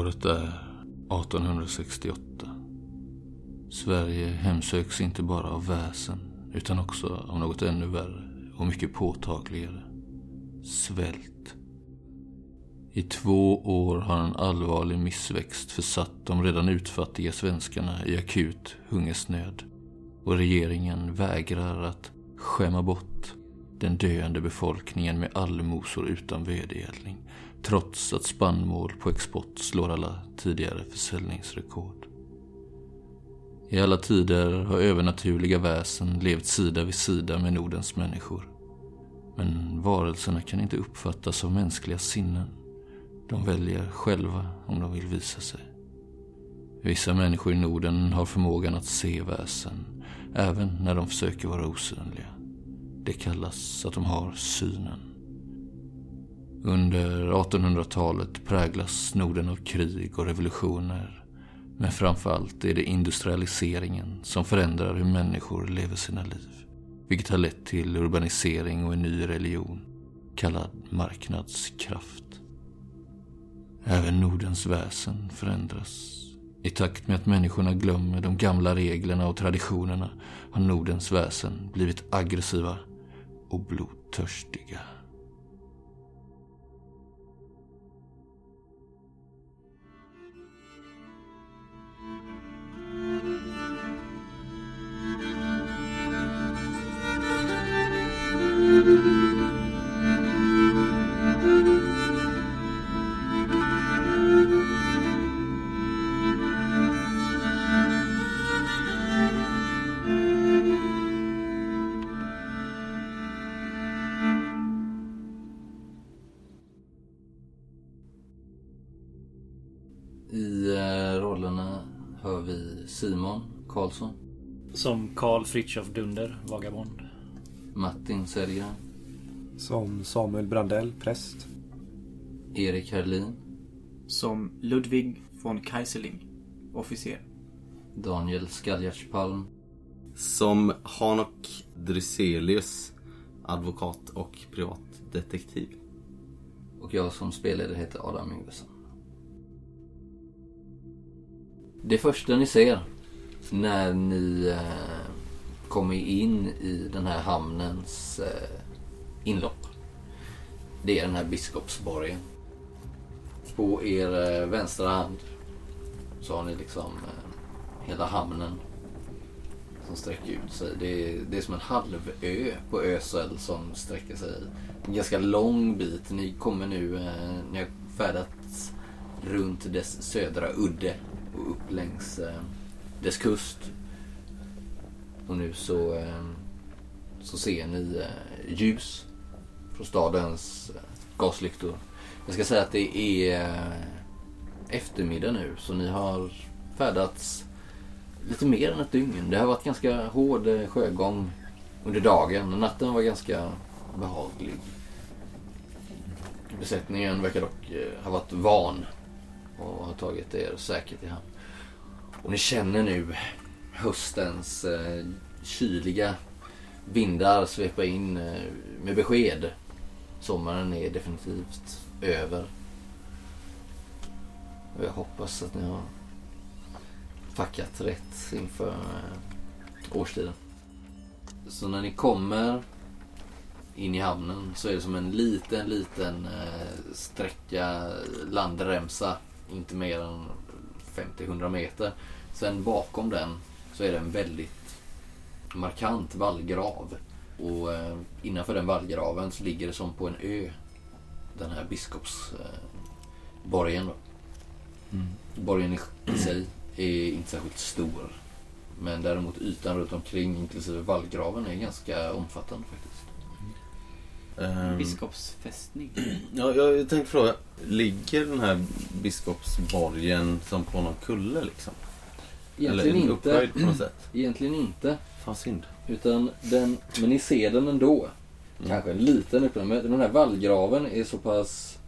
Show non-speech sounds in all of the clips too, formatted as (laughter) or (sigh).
Året är 1868. Sverige hemsöks inte bara av väsen utan också av något ännu värre och mycket påtagligare. Svält. I två år har en allvarlig missväxt försatt de redan utfattiga svenskarna i akut hungersnöd. Och regeringen vägrar att skämma bort den döende befolkningen med allmosor utan vedergällning. Trots att spannmål på export slår alla tidigare försäljningsrekord. I alla tider har övernaturliga väsen levt sida vid sida med Nordens människor. Men varelserna kan inte uppfattas av mänskliga sinnen. De väljer själva om de vill visa sig. Vissa människor i Norden har förmågan att se väsen, även när de försöker vara osynliga. Det kallas att de har synen. Under 1800-talet präglas Norden av krig och revolutioner. Men framförallt är det industrialiseringen som förändrar hur människor lever sina liv. Vilket har lett till urbanisering och en ny religion kallad marknadskraft. Även Nordens väsen förändras. I takt med att människorna glömmer de gamla reglerna och traditionerna har Nordens väsen blivit aggressiva och blodtörstiga. I eh, rollerna hör vi Simon Karlsson, Som Karl Fritiof Dunder, vagabond. Martin Sellgren, Som Samuel Brandell, präst. Erik Herlin, Som Ludwig von Kaiserling, officer. Daniel Skaljartspalm, Som Hanok Dryselius, advokat och privatdetektiv. och jag som spelare heter Adam Yngvesson. Det första ni ser när ni eh, kommer in i den här hamnens eh, inlopp. Det är den här Biskopsborgen. På er eh, vänstra hand så har ni liksom eh, hela hamnen som sträcker ut sig. Det är, det är som en halvö på Ösel som sträcker sig en ganska lång bit. Ni kommer nu, eh, ni har färdats runt dess södra udde och upp längs eh, dess kust. Och nu så, ehm, så ser ni eh, ljus från stadens eh, gaslyktor. Jag ska säga att det är eh, eftermiddag nu så ni har färdats lite mer än ett dygn. Det har varit ganska hård sjögång under dagen. Natten var ganska behaglig. Besättningen verkar dock ha varit van och har tagit er säkert i hamn. Och ni känner nu höstens eh, kyliga vindar svepa in eh, med besked. Sommaren är definitivt över. Och jag hoppas att ni har packat rätt inför eh, årstiden. Så när ni kommer in i hamnen så är det som en liten, liten eh, sträcka landremsa. Inte mer än 50-100 meter. Sen bakom den så är det en väldigt markant vallgrav. Och eh, innanför den vallgraven så ligger det som på en ö. Den här biskopsborgen eh, borgen då. Borgen i, i sig är inte särskilt stor. Men däremot ytan runt omkring inklusive vallgraven är ganska omfattande faktiskt. Ehm, Biskopsfästning. (clears throat) ja, jag tänkte fråga, ligger den här biskopsborgen som på någon kulle liksom? Egentligen Eller inte. på något sätt? (clears throat) Egentligen inte. Fan synd. Utan den, men ni ser den ändå. Kanske en liten öppen. Men den här vallgraven är så pass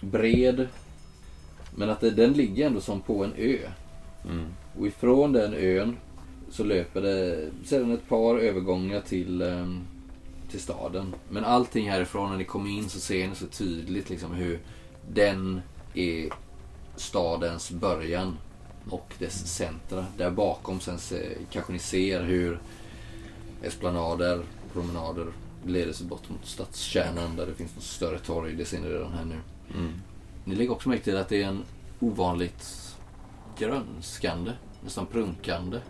bred. Men att det, den ligger ändå som på en ö. Mm. Och ifrån den ön så löper det sedan ett par övergångar till, ehm, till staden. Men allting härifrån när ni kommer in så ser ni så tydligt liksom hur den är stadens början och dess centra. Där bakom sen se, kanske ni ser hur esplanader, promenader leder sig bort mot stadskärnan där det finns något större torg. Det ser ni redan här nu. Mm. Ni lägger också märke till att det är en ovanligt grönskande, nästan prunkande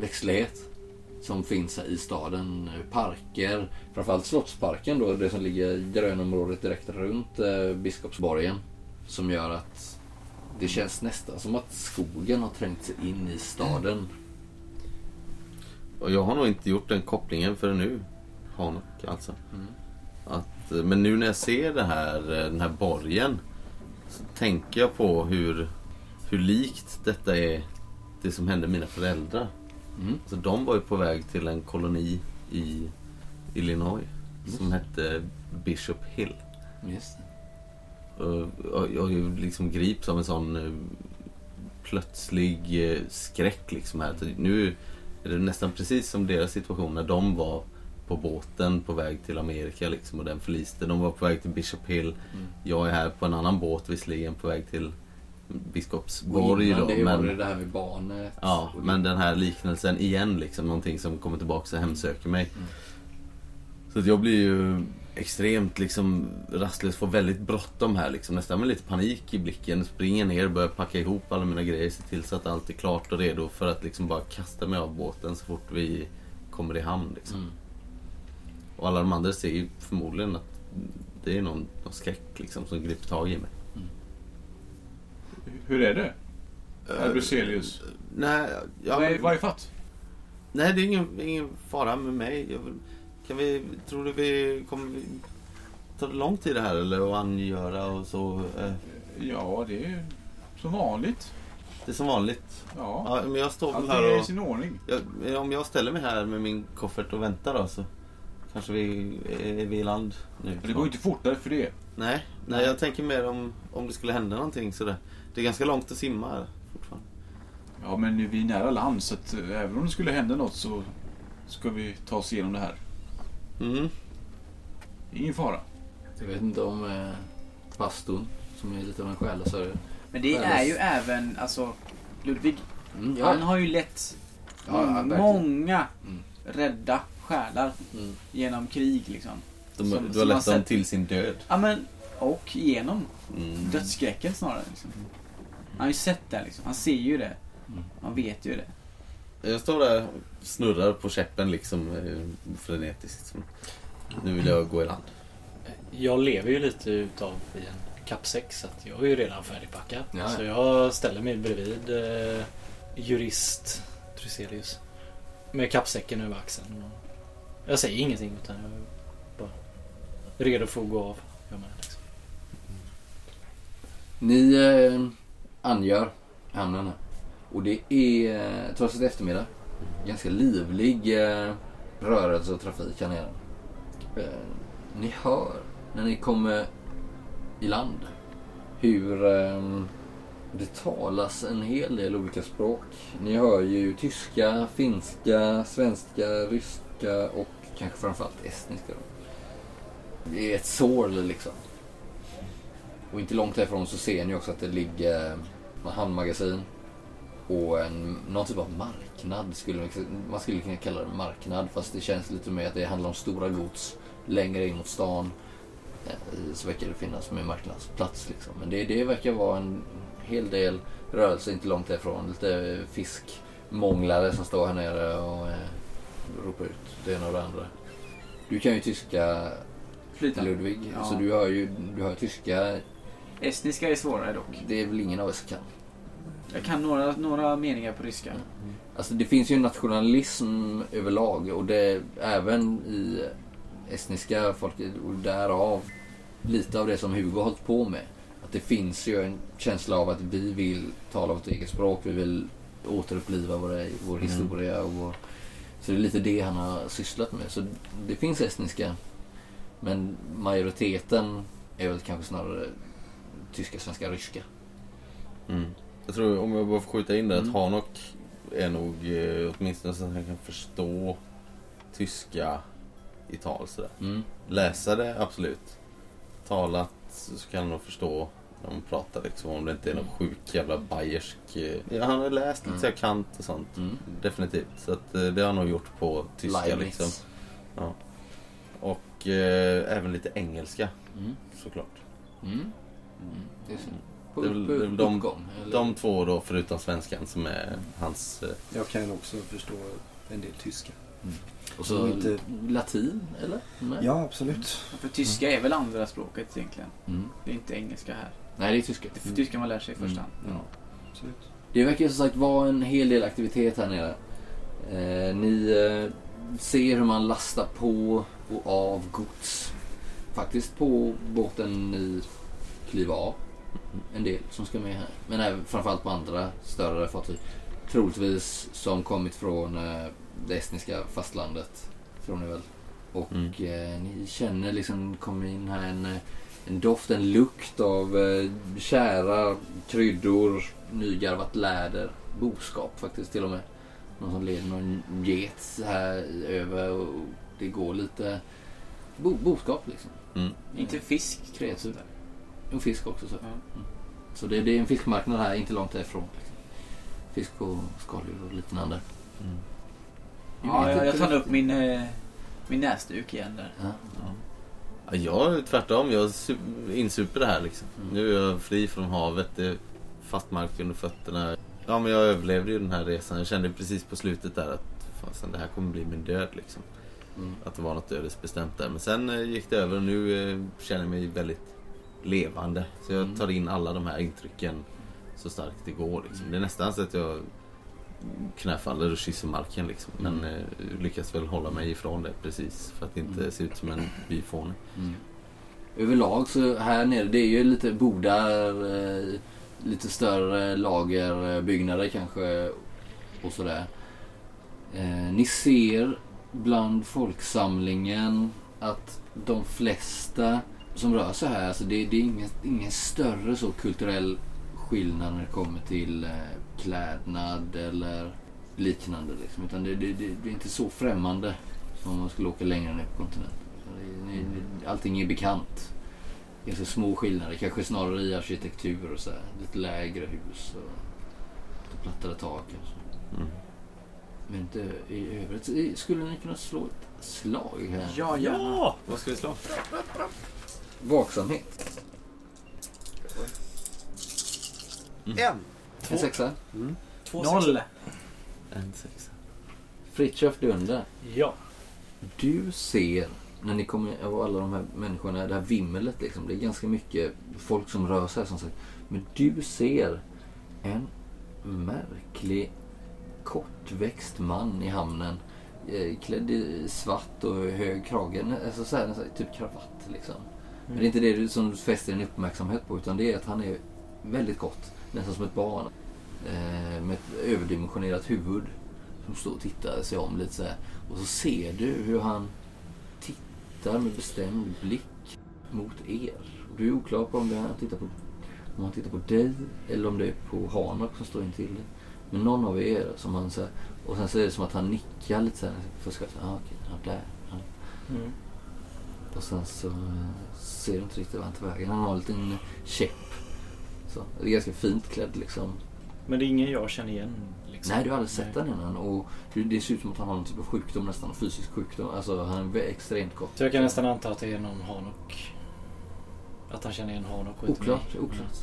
växtlighet som finns här i staden. Parker, framförallt Slottsparken då, det som ligger i grönområdet direkt runt eh, Biskopsborgen. Som gör att det känns nästan som att skogen har trängt sig in i staden. Och jag har nog inte gjort den kopplingen förrän nu. Hanok alltså. Mm. Att, eh, men nu när jag ser det här, eh, den här borgen. Så tänker jag på hur, hur likt detta är det som hände mina föräldrar. Mm. Så de var ju på väg till en koloni i Illinois. Som hette Bishop Hill. Just det. Och jag liksom grips av en sån eh, plötslig eh, skräck liksom här. Nu är det nästan precis som deras situation när de var på båten på väg till Amerika liksom och den förliste. De var på väg till Bishop Hill. Mm. Jag är här på en annan båt visserligen på väg till Biskopsborg då. det var det Men, det här med barnet. ja, men den här liknelsen igen liksom. Någonting som kommer tillbaka och hemsöker mig. Mm. Så att jag blir ju extremt liksom rastlös, får väldigt bråttom här liksom. Nästan med lite panik i blicken. Springer ner, börjar packa ihop alla mina grejer, se till så att allt är klart och redo för att liksom bara kasta mig av båten så fort vi kommer i hamn liksom. Mm. Och alla de andra ser ju förmodligen att det är någon, någon skräck liksom som griper tag i mig. Hur är det? Herr Bruselius? Nej, ja, Vad är, vad är fatt? nej det är ingen, ingen fara med mig. Jag, vill- kan vi, tror du vi kommer... Vi, tar det lång tid det här eller att angöra och så? Eh, Ja, det är som vanligt. det är som vanligt. Ja. Ja, men jag står Allt här är i sin ordning. Jag, om jag ställer mig här med min koffert och väntar då så kanske vi är vi i land nu. Men det går ju inte fortare för det. Nej, nej, jag tänker mer om, om det skulle hända någonting sådär. Det är ganska långt att simma här fortfarande. Ja, men nu är vi nära land så att eh, även om det skulle hända något så ska vi ta oss igenom det här. Mm. Ingen fara. Jag vet inte om eh, pastorn, som är lite av en själasörjare. Men det är ju även, alltså Ludvig, Mm, han har ju lett Ja, ja, verkligen. många Mm. rädda själar Mm. genom krig liksom. De, Som- du har lett dem sett- till sin död. Ja men, och genom Mm. dödsskräcken snarare. Liksom. Han har ju sett det liksom. Han ser ju det. Mm. Han vet ju det. Jag står där och snurrar på käppen liksom eh, frenetiskt. Nu vill jag gå i land. Jag lever ju lite utav i en kappsäck så att jag är ju redan färdigpackad. Ja, ja. Så jag ställer mig bredvid eh, jurist Truselius. Med kappsäcken över axeln. Och jag säger ingenting utan jag är bara redo för att gå av. Jag med, liksom. Ni eh, angör hamnen här. Och det är, torsdag trots eftermiddag, ganska livlig eh, rörelse och trafik här nere. Eh, ni hör när ni kommer i land hur eh, det talas en hel del olika språk. Ni hör ju tyska, finska, svenska, ryska och kanske framförallt estniska. då. Det är ett sorl liksom. Och inte långt därifrån så ser ni också att det ligger eh, ett handmagasin och en, någon typ av marknad. Skulle man, man skulle kunna kalla det marknad fast det känns lite mer att det handlar om stora gods längre in mot stan. eh, Så verkar det finnas med marknadsplats liksom. Men det, det verkar vara en hel del rörelse inte långt därifrån. Lite fiskmånglare som står här nere och eh, ropar ut det ena och det andra. Du kan ju tyska Flytande. Ludvig, Ja. så du hör ju du hör tyska. Estniska är svårare dock. Det är väl ingen av oss kan. Jag kan några, några meningar på ryska. Alltså det finns ju en nationalism överlag och det även i estniska folket och därav lite av det som Hugo har hållit på med. Att det finns ju en känsla av att vi vill tala vårt eget språk, vi vill återuppliva våra, vår Mm. historia och vår, Så det är lite det han har sysslat med. Så det finns estniska men majoriteten är väl kanske snarare tyska, svenska, ryska. Mm. Jag tror, om jag bara får skjuta in det, Mm. att Hanok är nog eh, åtminstone så att han kan förstå tyska i tal sådär. Mm. Läsa det, absolut. Talat så kan han nog förstå De pratar liksom om det inte är någon sjuk jävla bayersk... eh, Ja, han har läst lite Mm. Kant och sånt. Mm. Definitivt. Så att, eh, det har han nog gjort på tyska Leibniz. liksom. Ja. Och eh, även lite engelska Mm. såklart. Mm. Mm. På Det är väl- upp- det är väl de- uppgång, eller? De två då förutom svenskan som är hans... eh, Jag kan också förstå en del tyska. Och så inte- latin, eller? Nej. Ja, absolut. För tyska är väl andra språket egentligen. Mm. Det är inte engelska här. Nej, det är tyska. Det är för tyska man lär sig i första hand. Mm. absolut. Det verkar ju som sagt vara en hel del aktivitet här nere. Eh, ni eh, ser hur man lastar på och av gods. Faktiskt på båten ni kliver av. En del som ska med här. Men även framförallt på andra större fartyg. Troligtvis som kommit från eh, det estniska fastlandet. Tror ni väl. Och Mm. eh, ni känner liksom, kommer in här en, eh, en doft, en lukt av eh, kära kryddor, nygarvat läder, boskap faktiskt till och med. Någon som leder någon get här över och det går lite bo, boskap liksom. Mm. Inte fisk. Kreatur. Och fisk också så. Ja. Så det, det är en fiskmarknad här, inte långt därifrån. Liksom. Fisk och skaldjur och liknande. Mm. Ja, jag, jag tar upp min, eh, min näsduk igen där. Ja. Ja, jag är tvärtom. Jag su- insuper det här liksom. Mm. Nu är jag fri från havet. Det är fast mark under fötterna. Ja, men jag överlevde ju den här resan. Jag kände precis på slutet där att fasen, det här kommer bli min död liksom. Mm. Att det var något ödesbestämt där. Men sen eh, gick det över och nu eh, känner jag mig väldigt levande. Så jag Mm. tar in alla de här intrycken så starkt det går. Liksom. Det är nästan så att jag knäfaller och kysser marken liksom. Men Mm. eh, lyckas väl hålla mig ifrån det precis. För att inte Mm. se ut som en byfåne. Mm. Överlag så här nere, det är ju lite bodar, eh, lite större lagerbyggnader kanske och sådär. Eh, ni ser bland folksamlingen att de flesta som rör sig här, alltså det, det är ingen, ingen större så kulturell skillnad när det kommer till eh, klädnad eller liknande. Liksom. Utan det, det, det, det är inte så främmande som om man skulle åka längre ner på kontinenten. Så det, allting är bekant. Ganska små skillnader, kanske snarare i arkitektur och så här. Lite lägre hus och lite plattare tak. Och så. Mm. Men inte i övrigt. Så Skulle ni kunna slå ett slag här? Ja, gärna. Ja! Vad ska vi slå? Vaksamhet. En. En sexa. Mm. Två Noll. En sexa. Fritiof Dunder. Ja. Du ser, när ni kommer av alla de här människorna, det här vimmelet liksom. Det är ganska mycket folk som rör sig som sagt. Men du ser en märklig kortväxt man i hamnen. eh, Klädd i svart och hög krage. Alltså så här, typ kravatt liksom. Men det är inte det som du fäster din uppmärksamhet på utan det är att han är väldigt kort. Nästan som ett barn. Eh, med ett överdimensionerat huvud. Som står och tittar sig om lite så här. Och så ser du hur han tittar med bestämd blick mot er. Och du är oklar på om det är han tittar på, om han tittar på dig eller om det är på Hanok som står intill dig. Men någon av er som han så här, Och sen så är det som att han nickar lite så här. Först ska ah, okej, där. Mm. Och sen så eh, ser du inte riktigt vad han tar vägen. Han har en liten käpp. Så, det är ganska fint klädd liksom. Men det är ingen jag känner igen. Liksom. Nej, du har aldrig sett den innan. Och det ser ut som att han har någon typ av sjukdom nästan. Fysisk sjukdom. Alltså han är extremt kort. Så jag kan nästan anta att det är någon Hanok. Att han känner igen Hanok och Oklart, mig. oklart.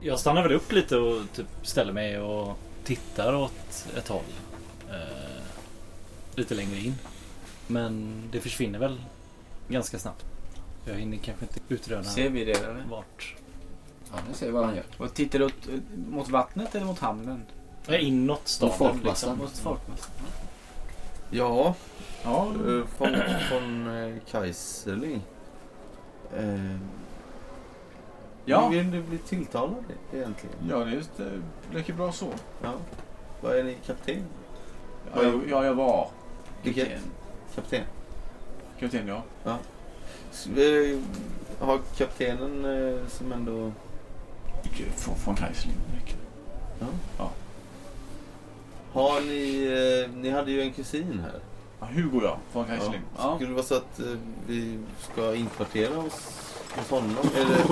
Jag stannar väl upp lite och typ ställer mig och tittar åt ett håll. Eh, lite längre in. Men det försvinner väl ganska snabbt. Jag hinner kanske inte utröna Ser vi det eller? vart. Ja, ni ser vad han gör. Och tittar du åt, mot vattnet eller mot hamnen? Är inåt staden. folkmassan. Liksom. Mot folkmassan? Ja, Ja. eh, von, von eh, Kaiserling. Eh, Ja. Hur vill du bli tilltalad egentligen? Ja, det är just, det räcker bra så. Ja. Vad är ni kapten? Ja, jag, ja, jag var Vilket? Kapten. Kapten? Kapten, ja. S- eh, Har kaptenen eh, som ändå... Från, från Kreisling. räcker. Har ni... Eh, ni hade ju en kusin här. Ja, Hugo ja, från Kreisling. Ja. Skulle det vara så att vi ska inkvartera oss Hos honom? Är det...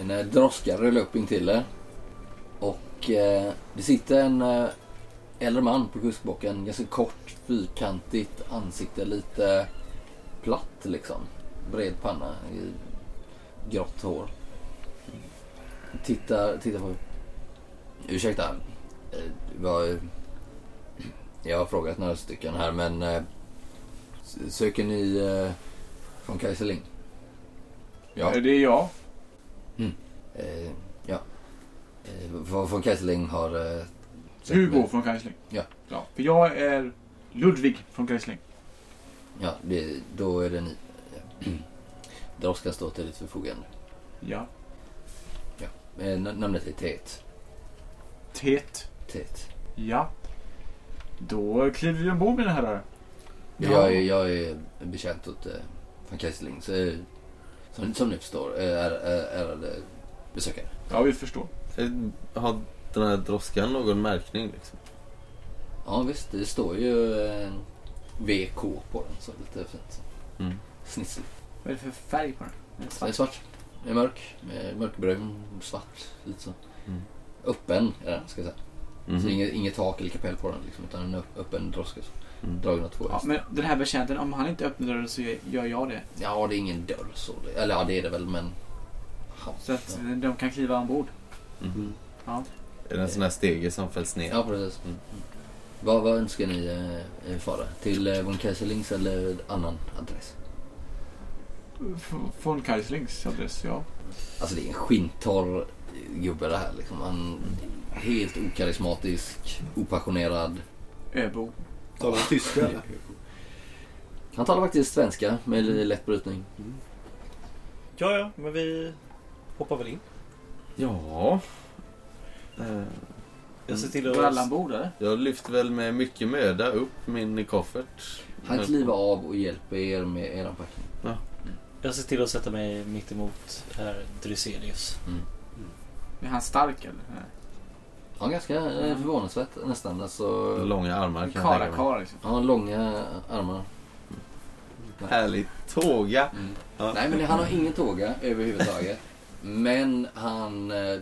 En eh, droska rullar upp in till er. Och eh, det sitter en eh, äldre man på kuskbocken. Ganska kort, fyrkantigt ansikte. Lite platt liksom. Bred panna. Grått hår. Tittar, tittar på... Ursäkta. eh. Jag har frågat några stycken här men... eh, Söker ni eh, från Kajseling? Ja. Är det jag? Eh, ja. Eh, från, Kajseling har... Hugo mig. från Kaisling. Ja. ja. För jag är Ludvig från Kaisling. Ja, det, då är det ni. Ja. Droska står till ditt förfogande. Ja. Eh, n- namnet är Tet. Tet. Tet. Ja. Då kliver vi ombord mina herrar. Ja. Jag, är, jag är betjänt åt eh, från Kajseling. Så, eh, som, som ni förstår, eh, är, är, ärade besökare. Ja, vi förstår. Har den här droskan någon märkning liksom? Ja visst, det står ju eh, VK på den. Så lite fint. Mm. Snitsel. Vad är det för färg på den? Är det Den är svart? svart. Den är mörk. Mörkbrun, svart. Lite så. Mm. Öppen är den, ska jag säga. Mhm. Så inget, inget tak eller kapell på den liksom, utan en öppen droska. så. Mm. Dragen av två Ja, men den här betjänten, om han inte öppnar dörren så gör- jag det. Ja, det är ingen dörr så. det- Eller ja, det är det väl, men... Ja, Så att de kan kliva ombord. Mhm. Ja. Är det en sån här stege som fälls ner? ja precis. Mm. Vad, vad önskar ni eh, fara? Till eh, von Kaiserlings eller annan adress? F- Från Kaislings adress, ja. Alltså det är en skintorr gubbe det här liksom. Han är helt okarismatisk, opassionerad. Öbo. Talar han tyska eller? Han talar faktiskt svenska med lätt brytning. Ja, ja, men vi hoppar väl in. Ja. Eh, Jag ser till alla att... ombord eller? Jag lyfter väl med mycket möda upp min koffert. Han kliver av och hjälper er med er packning. Jag ser till att sätta mig mitt emot herr Dryselius. Är han stark eller? Nej. Ja, ganska eh, förvånansvärt nästan. Alltså, Långa armar kan jag tänka mig. Karakar liksom. han har långa armar. Härligt. Tåga. Ja. Nej, men han har ingen tåga överhuvudtaget. men han eh,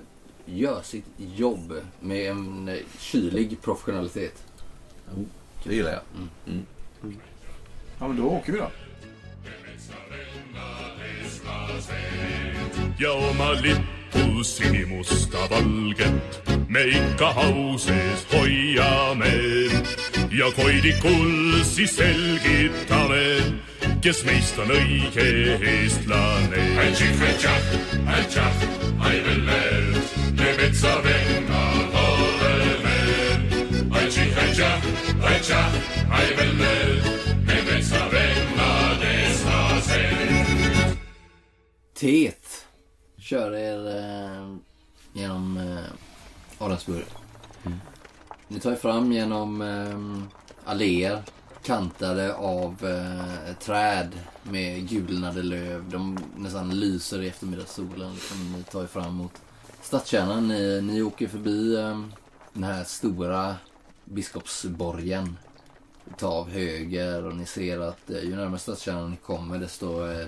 gör sitt jobb med en kylig professionalitet. Det gillar jag. Ja, men då åker vi då. ja oma lippu sinimusta valget me ikka hauses hoiame ja koidi kulsi selgitame, veel veel, me metsavennad eestlased. Tet kör er eh, genom eh, Adamsburg. Ni tar er fram genom eh, alléer kantade av eh, träd med gulnade löv. De nästan lyser i eftermiddagssolen. Liksom, ni tar er fram mot stadskärnan. Ni, ni åker förbi eh, den här stora biskopsborgen. Ta av höger och ni ser att eh, ju närmare stadskärnan ni kommer desto eh,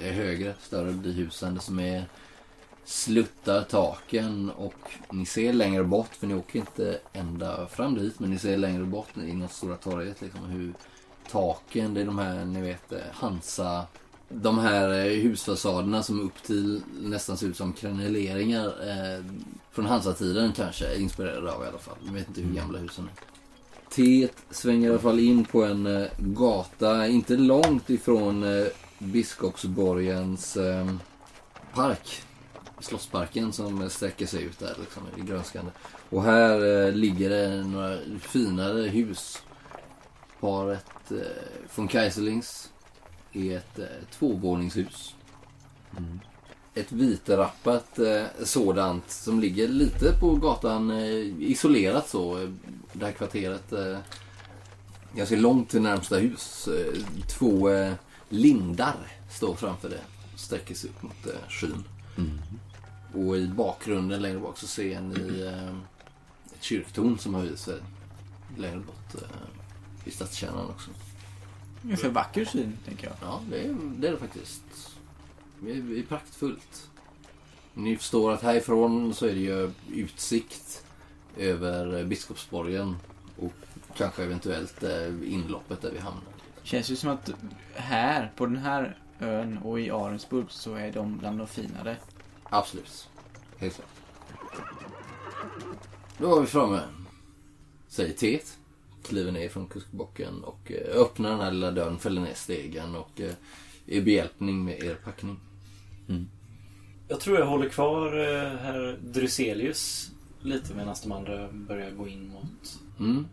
högre, större blir husen. Desto mer sluttar taken och ni ser längre bort, för ni åker inte ända fram dit, men ni ser längre bort inom Stora torget liksom hur taken, det är de här, ni vet, eh, Hansa de här eh, husfasaderna som upp till nästan ser ut som kreneleringar eh, från Hansa-tiden kanske, inspirerade av i alla fall. Jag vet inte hur gamla husen är. Tet svänger i alla fall in på en eh, gata, inte långt ifrån eh, Biskopsborgens eh, park. Slottsparken som sträcker sig ut där liksom, i grönskande. Och här eh, ligger det några finare hus. Paret eh, von Kaiserlings är ett eh, tvåvåningshus. Ett vitrappat eh, sådant som ligger lite på gatan eh, isolerat så. eh, Det här kvarteret. Eh, ganska långt till närmsta hus. Eh, två eh, lindar står framför det. Sträcker sig upp mot eh, skyn. Och i bakgrunden längre bak så ser ni eh, ett kyrktorn som höjer sig längre bort eh, i stadskärnan också. Ganska vacker syn, tänker jag. Ja, det är det, är det faktiskt. Det är, det är praktfullt. Ni förstår att härifrån så är det ju utsikt över Biskopsborgen och kanske eventuellt eh, inloppet där vi hamnar. Känns ju som att här, på den här ön och i Arensburg så är de bland de finare. Absolut. Helt klart. Då var vi framme. Säger Tet. Kliver ner från kuskbocken och eh, öppnar den här lilla dörren, fäller ner stegen och eh, är behjälpning med er packning. Jag tror jag håller kvar eh, herr Dryselius lite medan de andra börjar gå in mot... Mm.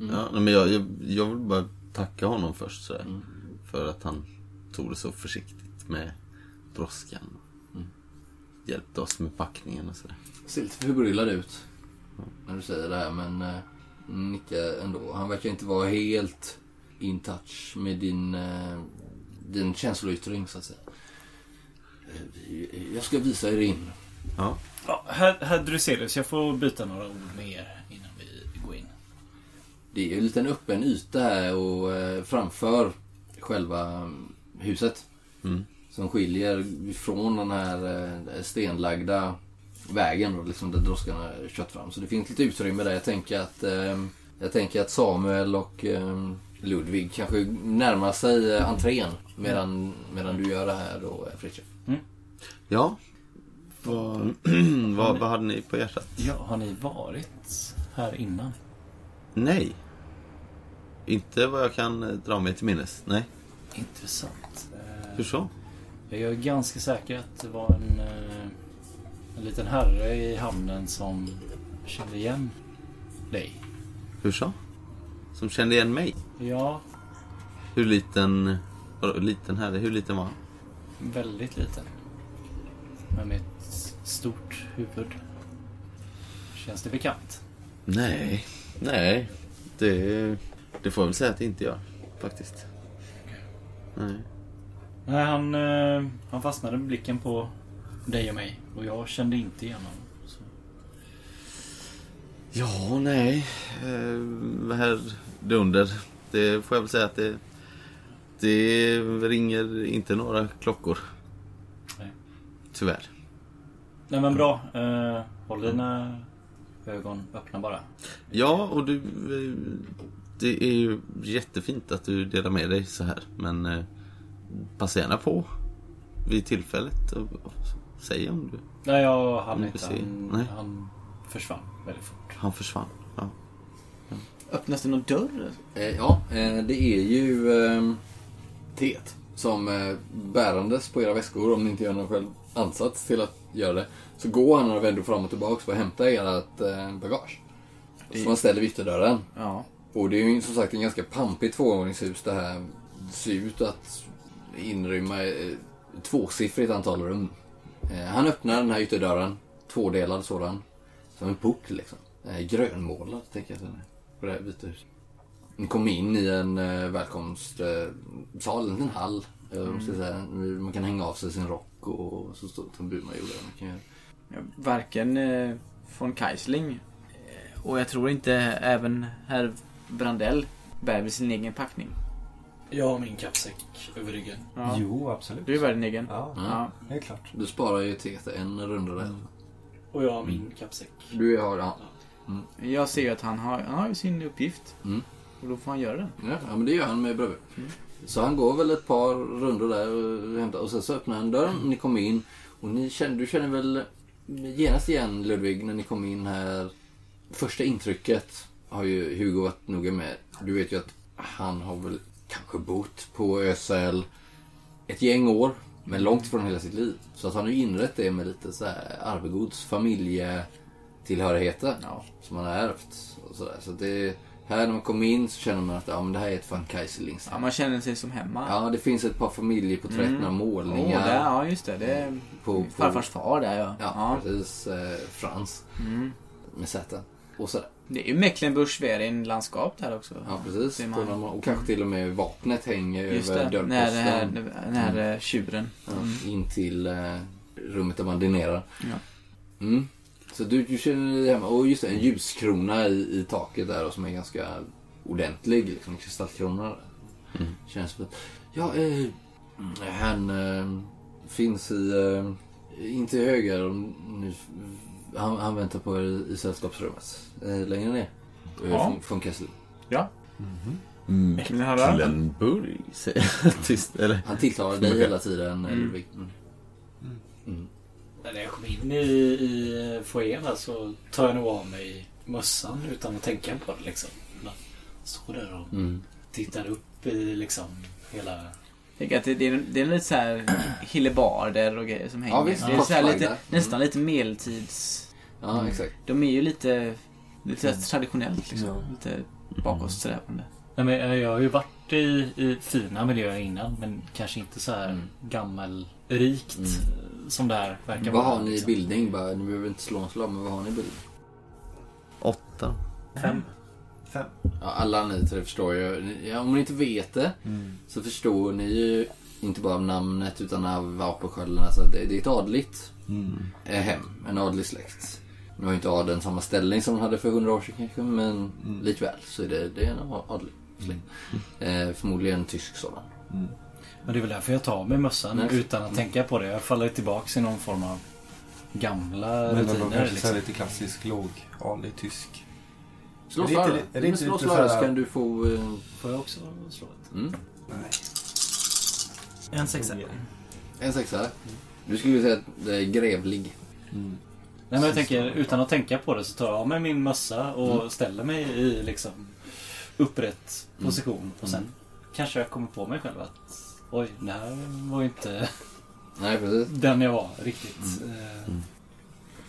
Mm. Ja, men jag, jag, jag vill bara tacka honom först sådär. Mm. För att han tog det så försiktigt med brådskan. Mm. Hjälpte oss med packningen och sådär. Ser lite förbryllad ut när du säger det här men eh, nickar ändå. Han verkar inte vara helt in touch med din, eh, din känsloyttring så att säga. Eh, Jag ska visa er in. Ja. Ja, herr, herr Dryselius, jag får byta några ord med er innan vi går in. Det är ju en liten öppen yta här och eh, framför själva huset. Mm. Som skiljer från den här eh, stenlagda vägen och liksom där droskan har kört fram. Så det finns lite utrymme där. Jag tänker att, eh, jag tänker att Samuel och eh, Ludvig kanske närmar sig entrén medan, medan du gör det här då, Fritiof. Ja. Vad, (clears throat) vad, vad hade ni på hjärtat? Ja, har ni varit här innan? Nej. Inte vad jag kan dra mig till minnes. Nej. Intressant. Hur så? Jag är ganska säker att det var en, eh, en liten herre i hamnen som kände igen dig. Hur så? Som kände igen mig? Ja, Hur liten... Vadå, liten här? Hur liten var han? väldigt liten. Men med ett stort huvud. Känns det bekant? Nej. Nej. Det, det får jag väl säga att det inte gör. Faktiskt. Nej. Nej, han, eh, han fastnade med blicken på dig och mig. Och jag kände inte igen honom. Så. Ja, nej. Eh, här dunder. Det får jag väl säga att det... Det ringer inte några klockor. Nej. Tyvärr. Nej men bra. Eh, håll dina ögon öppna bara. Ja, och du... eh, Det är ju jättefint att du delar med dig så här. Men eh, passa gärna på vid tillfället. Och, och säg om du... Nej, jag hann inte. Han, Nej. han försvann väldigt fort. Han försvann. Ja. Öppnas det någon dörr? Eh, ja, eh, det är ju eh, teet som eh, bärandes på era väskor, om ni inte gör någon själv ansats till att göra det, så går han och vänder fram och tillbaka för att hämta ert eh, bagage. Som han ställer vid ytterdörren. Ja. Och det är ju som sagt en ganska pampigt tvåvåningshus det här. Det ser ut att inrymma eh, tvåsiffrigt antal rum. Eh, han öppnar den här ytterdörren, tvådelad sådan. Som en port liksom. Eh, grönmålad tänker jag. På det här vita huset. Ni kom in i en eh, välkomstsal, sal, en liten hall. Ska säga. Man kan hänga av sig sin rock och så står det som Burma gjorde. Man kan göra. Varken eh, von Keisling och jag tror inte även herr Brandell bär väl sin egen packning. Jag har min kappsäck över ryggen. Ja. Jo, absolut. Du bär din egen. Ja, Ja. det är klart. Du sparar ju teet en runda där. Och jag har min kappsäck. Du har, ja. Jag ser ju att han har, han har ju sin uppgift. Mm. Och då får han göra den. Ja, ja, men det gör han med bravur. Mm. Så han går väl ett par rundor där och hämtar och sen så öppnar han dörren och ni kommer in. Och ni känner, du känner väl genast igen Ludvig när ni kom in här. Första intrycket har ju Hugo varit noga med. Du vet ju att han har väl kanske bott på ÖSL ett gäng år. Men långt ifrån hela sitt liv. Så att han har inrett det med lite så här arvegods familjetillhörigheter. Ja. Som han har ärvt. Och så där. så det, här när man kommer in så känner man att ja, men det här är ett van Kaiserlings ja, man känner sig som hemma. Ja, det finns ett par familjeporträtt, Mm. några målningar. där, ja, just det. Det är på, på, farfars far där ja. Ja, precis. Eh, Frans Mm. med Z. Och sådär. Det är ju Mecklenburg-Schwerin landskap där också. Ja, precis. Man. Och kanske till och med vapnet hänger Just över det, när det här, dörrposten. den här mm. tjuren. Ja, in till eh, rummet där man dinerar. Ja. Mm. Så du, du känner dig hemma. Och just det, en ljuskrona i, i taket där och som är ganska ordentlig. Liksom, kristallkrona. Mm. Känns för Ja, eh, han eh, finns i... Eh, inte höger. om Nu, han, han väntar på er i, sällskapsrummet. Eh, längre ner. Ja. Från, Kessel. Mm. Ni höra? Mecklenburg, säger jag (laughs) tyst. Eller? Han tilltalar dig hela tiden, eh, Ludvig. Mm. Mm. När jag kom in i, i foajén så tar jag nog av mig mössan utan att tänka på det liksom. Jag står där och Mm. tittar upp i liksom hela... Tänker att det, det, är, det är lite så här hillebarder och grejer som hänger. Ja, visst. det är så här lite, nästan lite medeltids... Ja, exakt. De är ju lite, lite här traditionellt liksom. Ja. Lite bakåtsträvande. Nej, men jag jag har ju varit i, i fina miljöer innan men kanske inte så här Mm. gammelrikt Mm. som det här verkar Vad vara. har ni i liksom. bildning? Bara, ni behöver inte slå en slag, men vad har ni i bildning? Åtta. Fem. Fem. Ja, alla ni tre förstår ju. Ja, om ni inte vet det så förstår ni ju inte bara av namnet utan av vapenskölden. Alltså det, det är ett adligt eh, hem, en adlig släkt. Nu har ju inte adeln samma ställning som de hade för hundra år sedan kanske, men likväl så är det, det är en adlig släkt. Eh, förmodligen en tysk sådan. Men det är väl därför jag tar med mössan Nej. utan att tänka på det. Jag faller tillbaks i någon form av gamla Men rutiner. så Liksom. lite klassisk lågadlig tysk. Slå då. är det inte lite så här- kan du få... Eh, Får jag också slå ett? mm, Nej. En sexa. en sexa. Du skulle säga att det är grevlig. Mm. Nej men jag tänker, utan att tänka på det så tar jag av mig min mössa och Mm. ställer mig i liksom upprätt Mm. position. Och sen kanske jag kommer på mig själv att oj, det här var ju inte (laughs) Nej, precis. den jag var riktigt. Eh,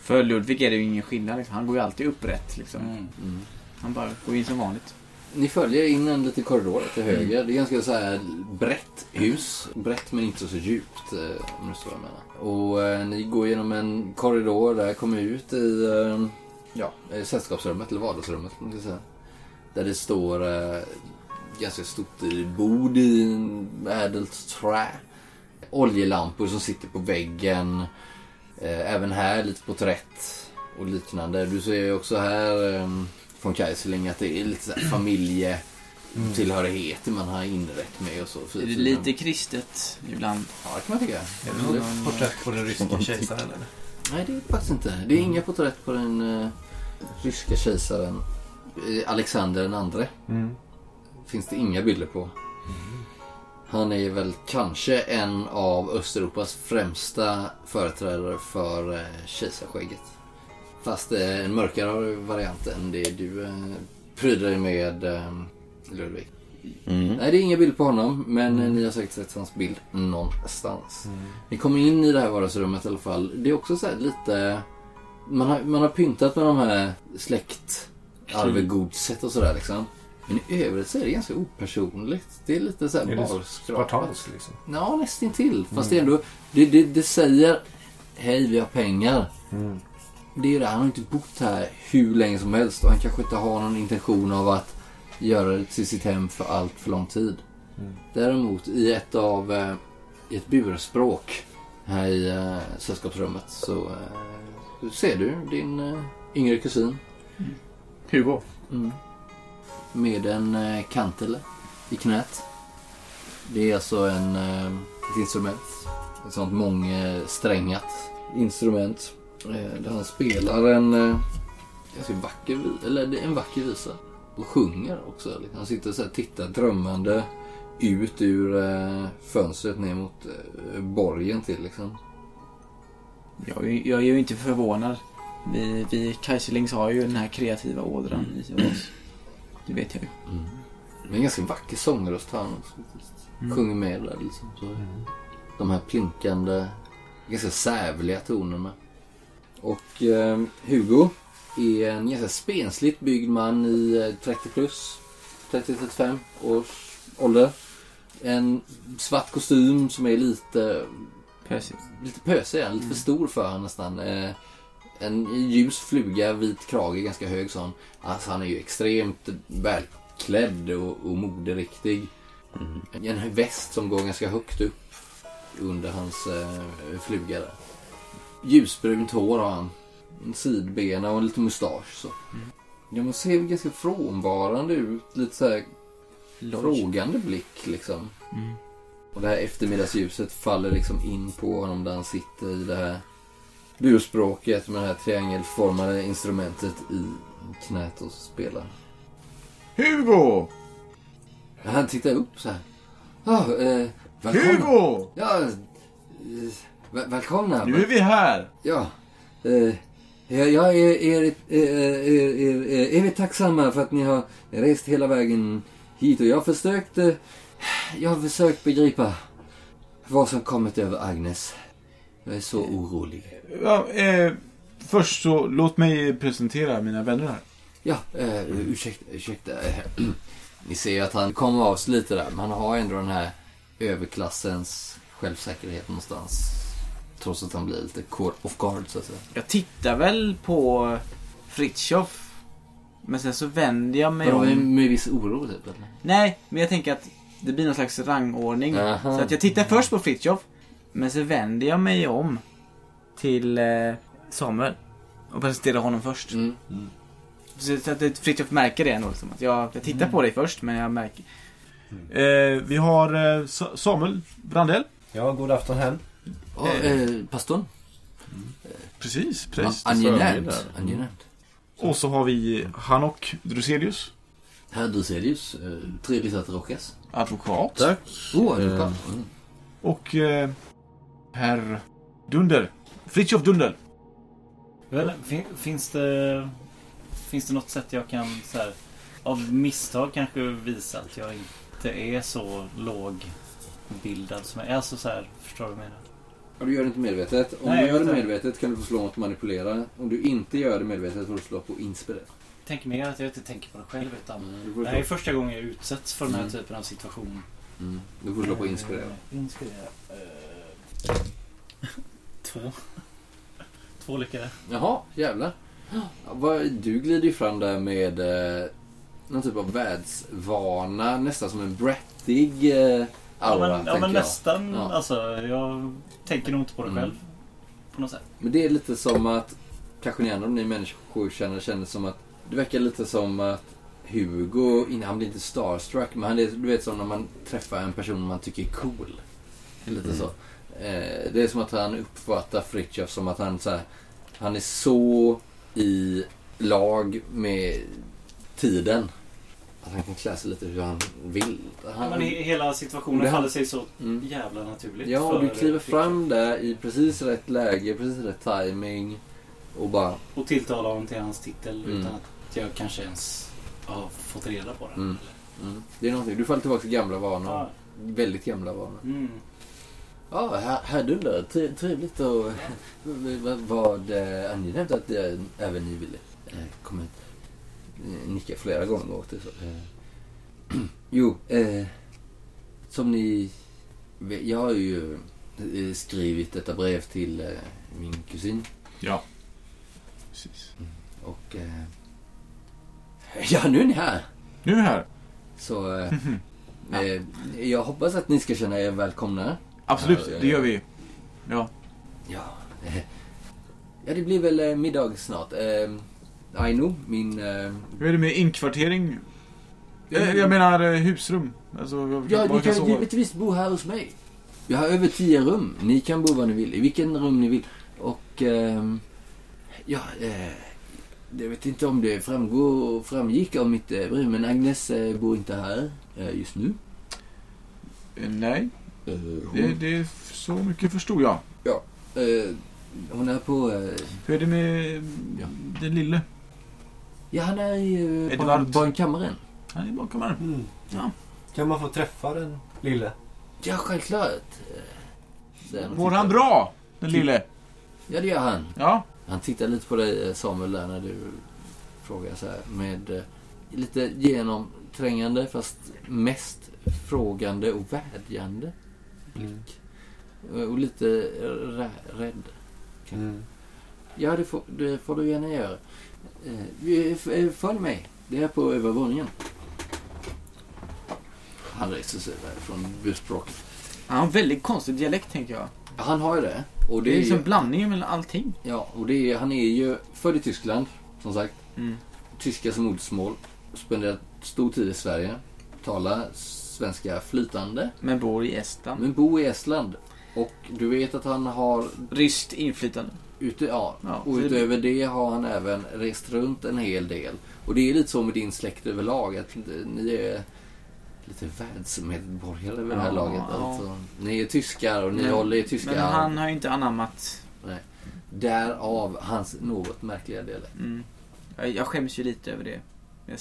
För Ludvig är det ju ingen skillnad liksom. Han går ju alltid upprätt liksom. Mm. Mm. Han bara går in som vanligt. Ni följer in en liten korridor till höger. Det är ganska så här brett hus. Brett men inte så djupt. eh, Om du förstår vad jag menar. Och eh, ni går genom en korridor där kommer ut i eh, ja, sällskapsrummet eller vardagsrummet. man säga. Där det står eh, ganska stort bord i ädelt trä. Oljelampor som sitter på väggen. Eh, även här lite porträtt och liknande. Du ser ju också här eh, från Kaiserling att det är lite så här familjetillhörigheter man har inrett med och så. Det är lite kristet ibland. Ja, det kan man tycka. Är det något porträtt på den ryska kejsaren eller? Nej, det är faktiskt inte. Det är inga porträtt på den eh, ryska kejsaren eh, Alexander den andre. Mm. Finns det inga bilder på. Han är väl kanske en av Östeuropas främsta företrädare för eh, kejsarskägget. Fast det är en mörkare variant än det du eh, pryder dig med eh, Ludvig. Mm. Nej, det är inga bilder på honom, men eh, ni har säkert sett hans bild någonstans. Ni kommer in i det här vardagsrummet i alla fall. Det är också så här lite... Man har, man har pyntat med de här släktarvegodset och sådär liksom. Men i övrigt så är det ganska opersonligt. Det är lite så här Är det barskrapat. Liksom. Ja, nästintill. Fast det är ändå... Det, det, det säger Hej, vi har pengar. Mm. Det är ju det, han har inte bott här hur länge som helst och han kanske inte har någon intention av att göra det till sitt hem för allt för lång tid. Mm. Däremot i ett av eh, i ett burspråk här i eh, sällskapsrummet så eh, ser du din eh, yngre kusin Hugo. mm, med en eh, kantele i knät. Det är alltså en, eh, ett instrument. Ett sånt mångsträngat instrument. Eh, där han spelar en eh, ganska vacker, eller en vacker visa. Och sjunger också. Liksom. Han sitter så här tittar drömmande ut ur eh, fönstret ner mot borgen till liksom. Jag, jag är ju inte förvånad. Vi, vi Kaiserlings har ju den här kreativa ådran i oss. Det vet jag ju. Det är en ganska vacker sångröst han också. Sjunger med där liksom. Så. De här plinkande, ganska sävliga tonerna. Och eh, Hugo är en ganska spensligt byggd man i eh, 30 plus. 30-35 års ålder. En svart kostym som är lite, Precis. lite pösig, lite för stor för honom nästan. Eh, en ljus fluga, vit krage, ganska hög sån. Alltså han är ju extremt välklädd och, och moderiktig. En väst som går ganska högt upp under hans eh, fluga där. Ljusbrunt hår har han. En sidbena och en liten mustasch så. Ja, man ser ganska frånvarande ut. Lite så här frågande blick liksom. Mm. Och det här eftermiddagsljuset faller liksom in på honom där han sitter i det här burspråket med det här triangelformade instrumentet i knät och spelar. Hugo! Han tittar upp så här. Ja, eh. Hugo! Ja, eh, väl- välkomna. Nu är vi här! Ja. Eh, jag jag är, är, är, är, är, är evigt tacksamma för att ni har rest hela vägen hit och jag har försökt eh, jag har försökt begripa vad som kommit över Agnes. Jag är så orolig. Ja, eh, först så låt mig presentera mina vänner här. Ja, eh, ursäkta, ursäkta. (clears throat) eh, Ni ser ju att han kommer av sig lite där, men han har ändå den här överklassens självsäkerhet någonstans. Trots att han blir lite off guard så att säga. Jag tittar väl på Fritjof. Men sen så vänder jag mig om. med, med viss oro typ eller? Nej, men jag tänker att det blir någon slags rangordning. Aha. Så att jag tittar först på Fritjof. Men så vänder jag mig om till eh, Samuel. Och presenterar honom först. Mm. Så så att Fritjof märker det ändå. Liksom, att jag, jag tittar på dig först, men jag märker. Eh, vi har eh, Sa- Samuel Brandell. Ja, god afton hem. Ja, eh, pastorn. Precis, präst. Angenämt. Angenämt. Och så har vi Hanok Druselius. Herr Duselius, eh, trevligt att råkas. Advokat. Tack. Oh, advokat. Mm. Och eh, herr Dunder. Fritjof Dunder. Väl, fin, finns det Finns det något sätt jag kan så här, av misstag kanske visa att jag inte är så lågbildad som jag är? Alltså så här, förstår du vad jag menar? Ja, du gör det inte medvetet. Om Nej, du gör det medvetet kan du få slå mot manipulera. Om du inte gör det medvetet får du slå på inspirera. Jag tänker mer att jag inte tänker på det själv utan får det här är första gången jag utsätts för den här Mm. typen av situation. mm. du får slå på inspirera. Eh, Inspirera. Eh, två. (laughs) Två lyckade. Jaha, jävlar. Du glider ju fram där med eh, någon typ av världsvana. Nästan som en brattig eh, Ja aura, men, ja, men nästan. Ja. Alltså, jag tänker nog inte på det Mm. själv. På något sätt. Men det är lite som att, kanske ni andra ni människor känner, känner som att, det verkar lite som att Hugo, han blir inte starstruck, men han är, du vet som när man träffar en person man tycker är cool. Lite så. Eh, det är som att han uppfattar Fritiof som att han så här, han är så i lag med tiden. Att han kan klä sig lite hur han vill. Ja, Han, men he- hela situationen Det har- faller sig så mm. jävla naturligt. Ja, du kliver fram där i precis rätt läge, precis rätt timing och bara Och tilltalar honom till hans titel Mm. utan att jag kanske ens har fått reda på den. Mm. Mm. Det är någonting. Du faller tillbaka till gamla vanor. Ja. Väldigt gamla vanor. Mm. Ja, här, här Dunder. Tre- Trevligt och (laughs) vad, vad eh, angenämt att eh, även ni ville eh, komma hit. Eh, Nicka flera gånger åt det. Så. (clears throat) Jo, eh, som ni vet, jag har ju eh, skrivit detta brev till eh, min kusin. Ja. Precis. Och eh, (laughs) ja, nu är ni här. Nu är vi här. Så eh, (laughs) eh, jag hoppas att ni ska känna er välkomna. Absolut, Ja, ja, det ja. gör vi. Ja. Ja, eh, ja det blir väl eh, middag snart. Eh, Aino, min... Eh, Hur är det med inkvartering? Jag, jag menar eh, husrum. Alltså, ja, ni kan givetvis bo här hos mig. Jag har över tio rum. Ni kan bo var ni vill, i vilken rum ni vill. Och... ehm, ja, eh, jag vet inte om det framgår, framgick av mitt eh, brev, men Agnes eh, bor inte här eh, just nu. Eh, Nej, Eh, det, det är så mycket förstod jag. eh, hon är på... Eh, Hur är det med Ja. den lille? Ja, han är i eh, Edvard. barn- barnkammaren. Han är bakom här. Mm. Ja. Kan man få träffa den lille? Ja, självklart. Mår han bra, den lille? Ja, det gör han. Ja. Han tittar lite på dig eh, Samuel där när du frågar så här med eh, lite genomträngande fast mest frågande och vädjande blick. Eh, Och lite rä- rädd. Mm. Ja, det får, det får du gärna göra. Eh, eh, Följ mig. Det är på övervåningen. Han reser sig från busspråket. Han har en väldigt konstig dialekt tänker jag. Han har ju det. Och Det det är är liksom ju, blandningen mellan allting. ja, och det är, han är ju född i Tyskland, som sagt. Mm. tyska som modersmål. Spenderat stor tid i Sverige. talar svenska flytande. Men bor i Estland. Men bor i Estland. Och du vet att han har, Ryskt inflytande. Ute, ja, Ja, och utöver det har han även rest runt en hel del. Och det är lite så med din släkt överlag. Att ni är lite världsmedborgare vid det här Ja, laget. ja. Alltså, ni är tyskar och ni Men- håller i tyska. Men han har ju inte anammat... Därav hans något märkliga dialekt. Mm. Jag, jag skäms ju lite över det. Jag,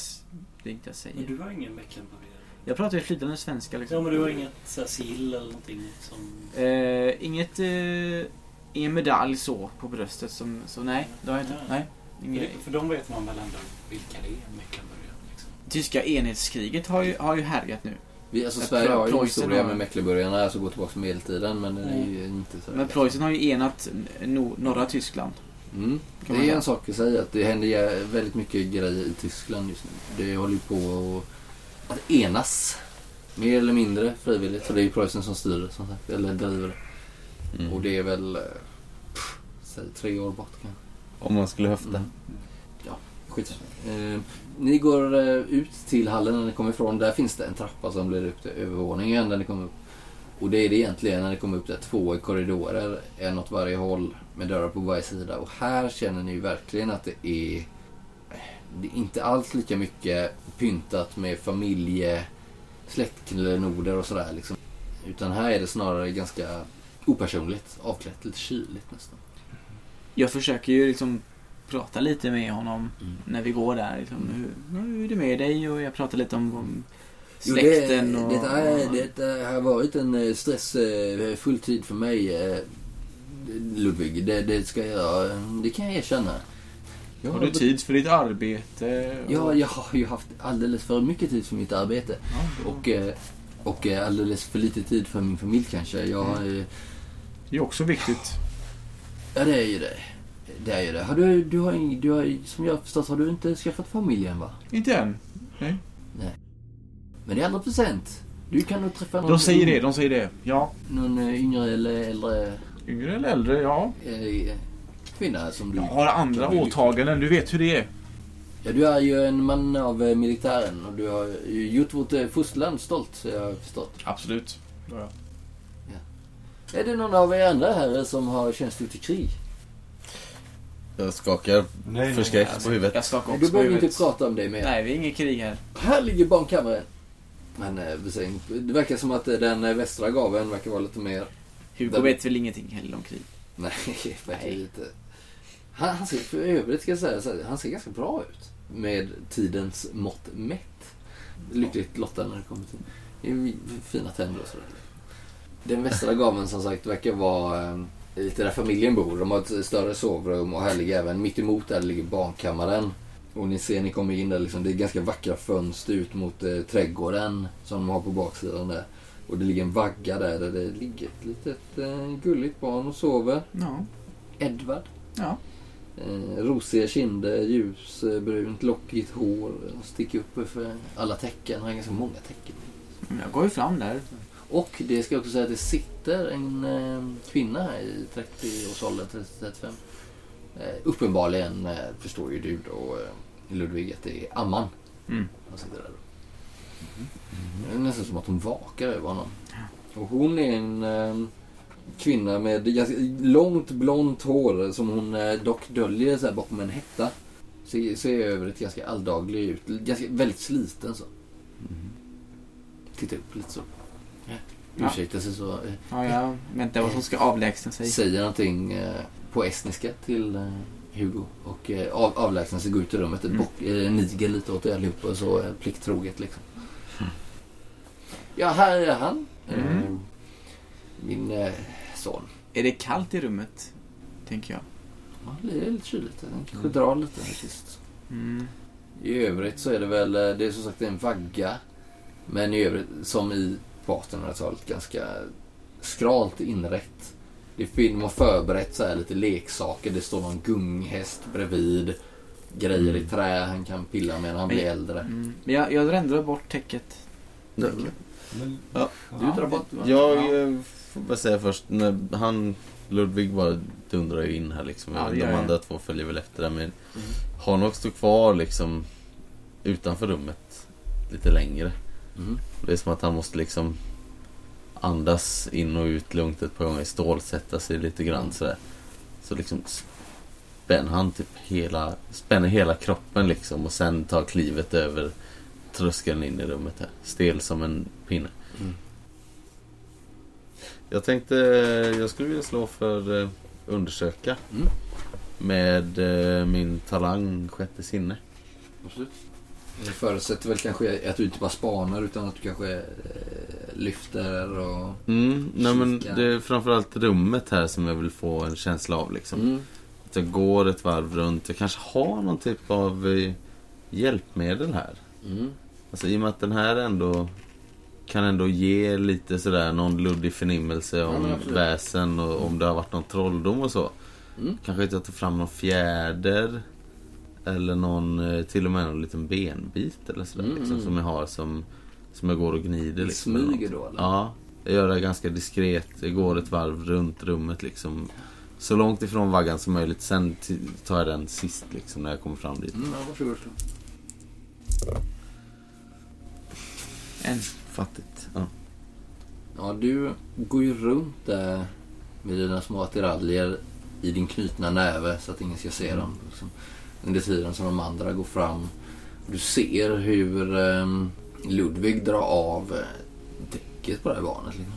det är inte jag säger. Men du har ingen Mecklenburgare? Jag pratar ju flytande svenska liksom. Ja men du har inget sill eller någonting som... Eh, inget... Eh, ingen medalj så på bröstet som... Så nej, det har jag inte. Ja. Nej. För, det, för de vet man väl ändå vilka det är, Mecklenburgare. Liksom. tyska enhetskriget har ju, har ju härjat nu. Vi, alltså Sverige har ju historia har- med Mecklenburgarna, alltså går tillbaka till medeltiden, men den är ju inte så... Men Preussen har ju enat no, norra Tyskland. Mm. Det är en sak att säga att det händer väldigt mycket grejer i Tyskland just nu. Det håller ju på att, att enas. Mer eller mindre frivilligt. För det är ju Preussen som styr det, som sagt. Eller driver det. Mm. Och det är väl... eh, pff, Säg tre år bort kanske. Om man skulle höfta. Mm. Ja, skit. Eh, ni går eh, ut till hallen när ni kommer ifrån. Där finns det en trappa som leder upp till övervåningen när ni kommer upp. Och det är det egentligen när ni kommer upp där. Två korridorer, en åt varje håll med dörrar på varje sida. Och här känner ni verkligen att det är... Det är inte alls lika mycket pyntat med familje, släktklenoder och sådär liksom. Utan här är det snarare ganska opersonligt, avklätt, lite kyligt nästan. Jag försöker ju liksom prata lite med honom Mm. när vi går där. Liksom, hur, hur är det med dig? Och jag pratar lite om, om Jo, släkten. det, och, det, har varit en eh, stressfull tid för mig, eh, Ludvig. Det, det ska jag, det kan jag erkänna. Jag Har du tid för ditt arbete? Ja, jag har ju haft alldeles för mycket tid för mitt arbete. Ja, Och, eh, och eh, alldeles för lite tid för min familj kanske. Jag, eh, Det är också viktigt. ja, det är ju det. Det är ju det. Har du, du har, ing- du har, som jag har förstått har du inte skaffat familj än va? Inte än. Men det är aldrig för sent. Du kan nog träffa någon, De säger det, de säger det. Ja. någon eh, yngre eller äldre Yngre eller äldre, ja. eh, kvinna som du... Jag har andra åtaganden, du vet hur det är. Ja, du är ju en man av eh, militären och du har gjort vårt fosterland stolt, jag har förstått. Absolut. Ja. Är det någon av er andra här som har tjänstgjort i krig? Jag skakar Nej, nej, förskräckt Alltså, på huvudet. Jag skakar Du också på behöver inte prata om det mer. Nej, vi är inget krig här. Här ligger barnkammaren. Men eh, inte- det verkar som att eh, den eh, västra gaveln verkar vara lite mer... Hugo Den- vet väl ingenting heller om krig. Nej, (laughs) verkar lite... Han, han ser för övrigt ska jag säga, så här, han ser ganska bra ut. Med tidens mått mätt. Lyckligt lottad när det kommer till... Det är ju fina tänder och sådär. Den västra gaveln som sagt verkar vara eh, lite där familjen bor. De har ett större sovrum och här ligger även mitt emot där ligger barnkammaren. Och ni ser, ni kommer in där liksom, det är ganska vackra fönster ut mot eh, trädgården som de har på baksidan där. Och det ligger en vagga där, där det ligger ett litet eh, gulligt barn och sover. Ja. Edvard. Ja. Eh, rosiga kinder, ljusbrunt, lockigt hår. Sticker upp för alla tecken. Han har ganska många tecken. Jag går ju fram där. Och det ska jag också säga att det sitter en eh, kvinna här i 30-årsåldern, 30-35. Eh, uppenbarligen eh, förstår ju du då eh, Ludvig att det är Amman. Mm. Han sitter där. Det är nästan som att hon vakar över honom. Och hon är en kvinna med ganska långt blont hår som hon dock döljer så här bakom en hetta. Ser, ser övrigt ganska alldaglig ut. Ganska, väldigt sliten så. Titta upp lite så. Ja. Ursäkta sig så. Ja, jag väntar vad som ska avlägsna sig. säger någonting eh, på estniska till eh, Hugo. Och eh, av, avlägsnar sig, går ut i rummet. Mm. Bock, eh, niger lite åt er allihopa och så plikttroget liksom. Ja, här är han. Mm. min eh, son. Är det kallt i rummet? Tänker jag. Ja, det är lite kyligt. Han kanske drar lite. Mm. I övrigt så är det väl, det är som sagt en vagga. Men i övrigt, som i på 1800-talet, ganska skralt inrätt. Det finns, de har förberett så här lite leksaker. Det står någon gunghäst bredvid. Grejer i trä han kan pilla med när han blir äldre. Mm. Men jag, jag rändrar bort täcket. Men, Du drar bort va? Jag eh, får bara säga först, när han, Ludvig bara dundrar ju in här liksom. Ja, De andra två följer väl efter där. Men Hanok står kvar liksom utanför rummet lite längre. Mm. Det är som att han måste liksom andas in och ut lugnt ett par gånger, stålsätta sig lite grann sådär. Så liksom spänner han typ hela, spänner hela kroppen liksom och sen tar klivet över tröskeln in i rummet här. Stel som en pinne. Mm. Jag tänkte, jag skulle vilja slå för eh, undersöka. Mm. Med eh, min talang sjätte sinne. Absolut. Det förutsätter väl kanske att du inte bara spanar utan att du kanske eh, lyfter och... Mm, nej men det är framförallt rummet här som jag vill få en känsla av liksom. Mm. Att jag går ett varv runt. Jag kanske har någon typ av eh, hjälpmedel här. Mm. Alltså i och med att den här ändå kan ändå ge lite sådär någon luddig förnimmelse Ja, om absolut. väsen och om det har varit någon trolldom och så. Mm. Kanske att jag tar fram någon fjäder. Eller någon, eh, till och med någon liten benbit eller sådär Mm. liksom, som jag har som, som jag går och gnider liksom. smyger då eller? Ja, jag gör det ganska diskret. Jag går ett varv runt rummet liksom. Så långt ifrån vaggan som möjligt. Sen tar jag den sist liksom när jag kommer fram dit. Mm, ja, varsågod. En. Fattigt. Ja. Ja, du går ju runt där med dina små attiraljer i din knutna näve så att ingen ska se dem. Liksom. Under tiden som de andra går fram. Du ser hur ehm, Ludvig drar av eh, täcket på det här barnet. Liksom.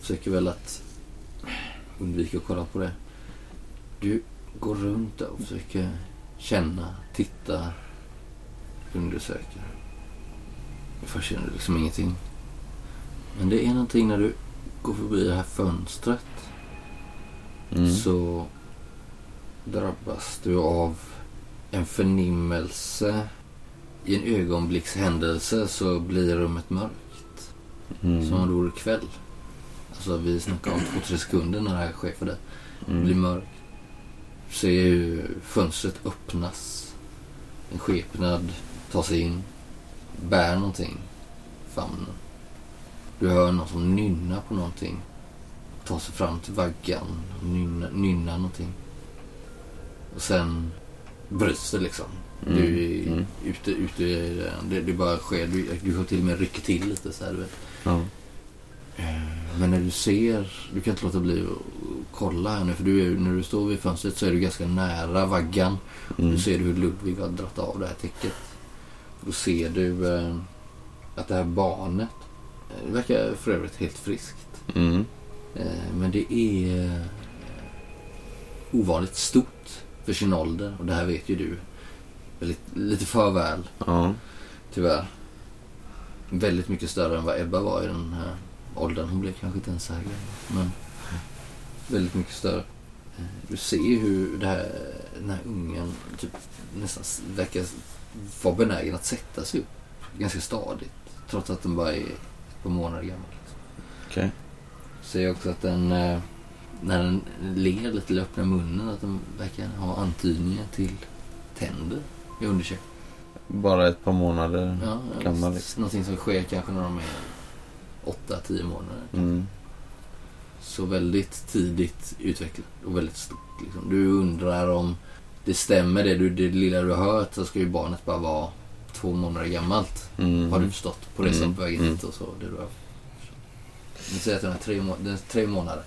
Försöker väl att undvika att kolla på det. Du går runt och försöker känna, titta, undersöka. Först känner du liksom ingenting. Men det är någonting när du går förbi det här fönstret Mm. så drabbas du av en förnimmelse. I en ögonblickshändelse så blir rummet mörkt. Mm. Som om det vore kväll. Alltså vi snackar om två, tre sekunder när det här sker för dig. Det blir Mm. mörkt. Du ser hur fönstret öppnas. En skepnad tar sig in. Bär någonting. Famnen. Du hör någon som nynnar på någonting. Tar sig fram till vaggan. och Nynnar, nynnar någonting. Och sen bryts det liksom. Mm. Du är Mm. ute, ute i det. det. Bara sker. Du, du har till och med rycker till lite så här, du vet. Ja. Eh, Men när du ser, du kan inte låta bli att kolla här nu för du är, när du står vid fönstret så är du ganska nära vaggan. Mm. Då ser du hur Ludvig har dragit av det här täcket. Då ser du eh, att det här barnet, eh, det verkar för övrigt helt friskt. Mm. Eh, men det är eh, ovanligt stort för sin ålder och det här vet ju du väldigt, lite för väl Ja. tyvärr. Väldigt mycket större än vad Ebba var i den här åldern. Hon blev kanske inte ens så här. Men väldigt mycket större. Eh, Du ser ju hur det här, den här ungen typ, nästan verkar vara benägen att sätta sig upp. Ganska stadigt. Trots att den bara är ett par månader gammal. Okej. Ser jag också att den, eh, när den ler lite eller öppnar munnen, att den verkar ha antydningar till tänder i underkäken. Bara ett par månader Ja, gammal. s- Liksom. Någonting som sker kanske när de är 8-10 månader. Mm. Så väldigt tidigt utvecklat och väldigt stort. Liksom. Du undrar om det stämmer det, du, det lilla du har hört så ska ju barnet bara vara två månader gammalt. Mm. Har du förstått på det Mm. på vägen Mm. hit och så. Det du har. Du säger att den är tre, må- den är tre månader.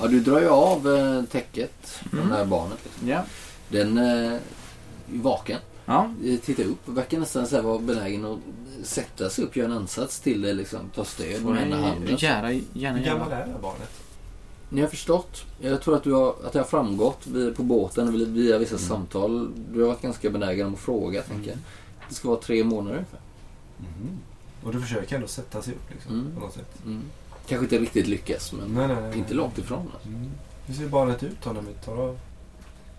Ja, du drar ju av eh, täcket från Mm. det här barnet. Liksom. Ja. Den eh, är vaken. Ja. Eh, tittar upp och verkar nästan så här vara benägen att sätta sig upp, göra en ansats till det, liksom, ta stöd med ena handen. ni gärna, gärna, Hur gammal gärna. är det här barnet? Ni har förstått. Jag tror att, du har, att det har framgått på båten via- via vissa samtal. Du har varit ganska benägen om att fråga, tänker jag. Det ska vara tre månader ungefär. Mhm. Och du försöker ändå sätta sig upp liksom, Mm. på något sätt? Mm. Kanske inte riktigt lyckas, men Nej, nej, nej. inte nej. långt ifrån. Alltså. Mm. Hur ser barnet ut då när vi tar av?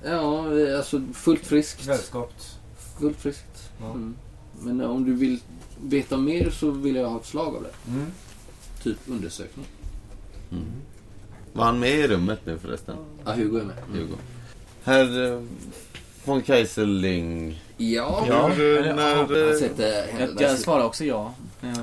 Ja, alltså fullt friskt. Välskapt? Fullt friskt. Ja. Mm. Men eh, om du vill veta mer så vill jag ha ett slag av det. Mm. Typ undersökning. Mm. Var han med i rummet nu förresten? Ja, Hugo är med. Mm. Hugo. Herr eh, von Kaiserling. Ja, Ja, när... jag eh, sätter Jag, jag svarar också ja. (laughs)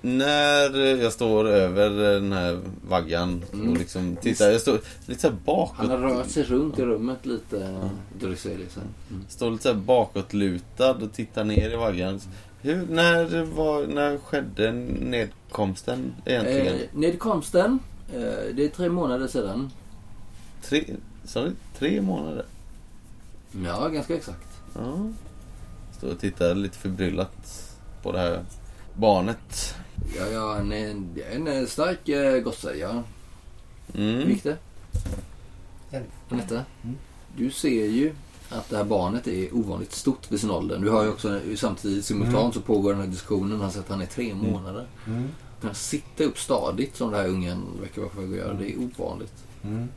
När jag står över den här vaggan Mm. och liksom tittar, jag står lite så bakåt. Han har rört sig runt i rummet lite, Dryselius. Mm. Står lite så här bakåtlutad och tittar ner i vaggan. Hur, när, var, när skedde nedkomsten egentligen? Eh, nedkomsten, eh, det är tre månader sedan. Tre, sa du? Tre månader? Ja, ganska exakt. Ja. Står och tittar lite förbryllat på det här barnet. Ja, ja, han är en, en eh, stark eh, gosse, ja. Hur Mm. gick det? Anette? Du ser ju att det här barnet är ovanligt stort för sin ålder. Du har ju också samtidigt simultant så pågår den här diskussionen. Han säger att han är tre månader. Mm. Han sitter upp stadigt som den här ungen verkar vara på väg att göra. Det är ovanligt. Mm.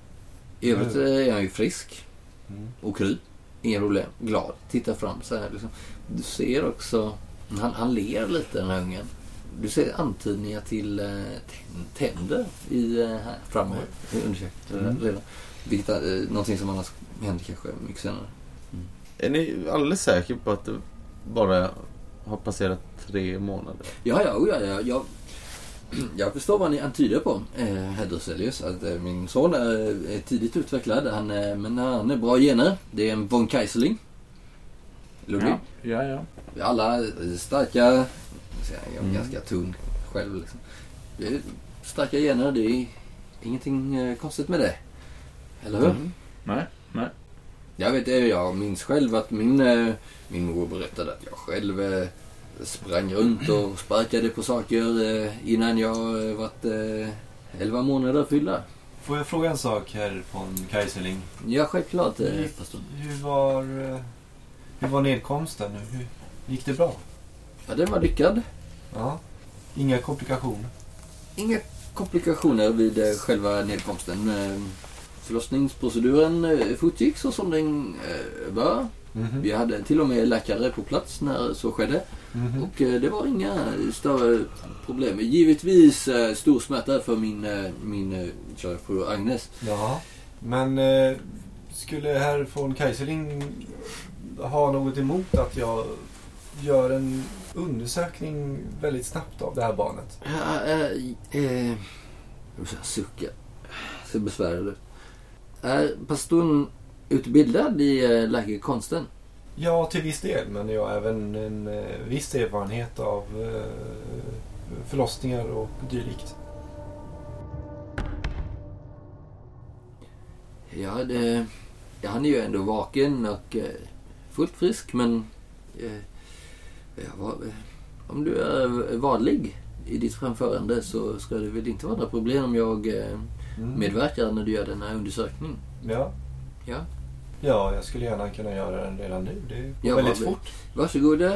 I övrigt är han ju frisk Mm. och kry. Inga problem. Glad. Tittar fram så här liksom. Du ser också, han, han ler lite den här ungen. Du ser antydningar till eh, tän- tänder i, eh, här framme. Undersökt Mm. redan. Vilket är eh, någonting som annars händer kanske mycket senare. Är ni alldeles säkra på att det bara har passerat tre månader? Ja, ja, oh, ja, ja. Jag, (clears throat) jag förstår vad ni antyder på, eh, herr Druselius. Att eh, min son är, är tidigt utvecklad. Han, är- men han är bra gener. Det är en von Kaiserling. Ludvig. Ja, ja, ja. Alla starka. Jag är Mm. ganska tunn själv. Liksom. Det är starka gener. Det är ingenting eh, konstigt med det. Eller hur? Mm. Nej, nej. Jag vet, eh, jag minns själv att min, eh, min mor berättade att jag själv sprang runt och sparkade på saker innan jag varit eh, 11 månader fyllda. Får jag fråga en sak här von Kaiserling? Ja, självklart. Pastor. Hur var, hur var nedkomsten? Hur gick det bra? Ja, den var lyckad. Ja. Inga komplikationer? Inga komplikationer vid eh, själva nedkomsten. Eh, Förlossningsproceduren eh, fortgick så som den bör. Mhm. Vi hade till och med läkare på plats när så skedde. Mhm. Och eh, det var inga större problem. Givetvis stor smärta för min, min eh, kära fru Agnes. Ja. Men skulle herr von Kaiserling ha något emot att jag gör en undersökning väldigt snabbt av det här barnet? Ja, eh, eh, jag måste sucka. Ser besvärad ut. Är pastorn utbildad i eh, läkekonsten? Ja, till viss del. Men jag har även en eh, viss erfarenhet av förlossningar och dylikt. Ja, det, han är ju ändå vaken och fullt frisk men eh, vad, eh, om du är vadlig i ditt framförande så ska det väl inte vara några problem om jag eh, Mm. medverkar när du gör denna undersökning. Ja. Ja. Ja, jag skulle gärna kunna göra den redan nu. Det går Ja, väldigt vad- fort. Varsågod. Eh,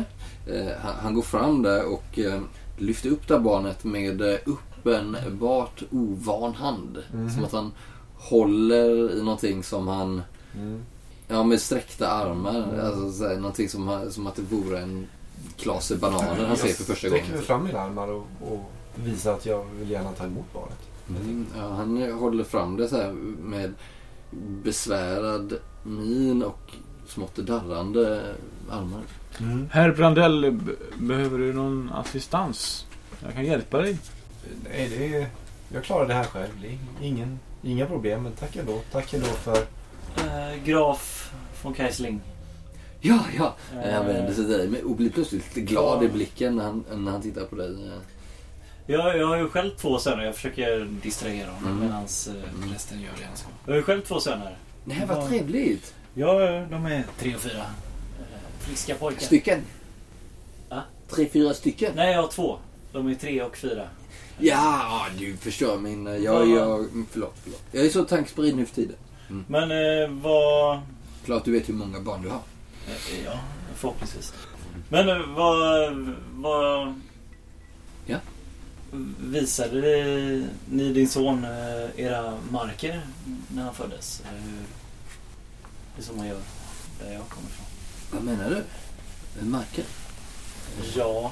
han, han går fram där och eh, lyfter upp det här barnet med eh, uppenbart ovan hand. Mhm. Som att han håller i någonting som han Mm. Ja, med sträckta armar. Alltså, så här, någonting som, som att det vore en klase bananer han ser för första Jag gången. sträcker fram mina armar och, och visar att jag vill gärna ta emot barnet. Mm, ja, han håller fram det så här med besvärad min och smått darrande armar. Mm. Herr Brandell, behöver du någon assistans? Jag kan hjälpa dig. Nej, det är, jag klarar det här själv. Det är ingen, inga problem. Men tack ändå. Tack ändå för... Eh, graf von Keisling. Ja, ja. Eh, Han vänder sig till dig och blir plötsligt lite glad i blicken när han, när han tittar på dig. Jag, jag har ju själv två söner. Jag försöker distrahera honom Mm. medan eh, resten gör det han ska. Jag har ju själv två söner. Nej, vad trevligt. Ja, de är tre och fyra. Friska pojkar. Stycken? Va? Tre, fyra stycken? Nej, jag har två. De är tre och fyra. Ja, du förstör min... Jag, jag, förlåt, förlåt. Jag är så tankspridd nu för tiden. Men eh, vad... Klart du vet hur många barn du har. eh, Ja, förhoppningsvis. Men eh, vad... vad... Ja? Visade det- ni din son eh, era marker när han föddes? Hur? Det är som man gör där jag kommer ifrån. Vad menar du? Marker? Ja,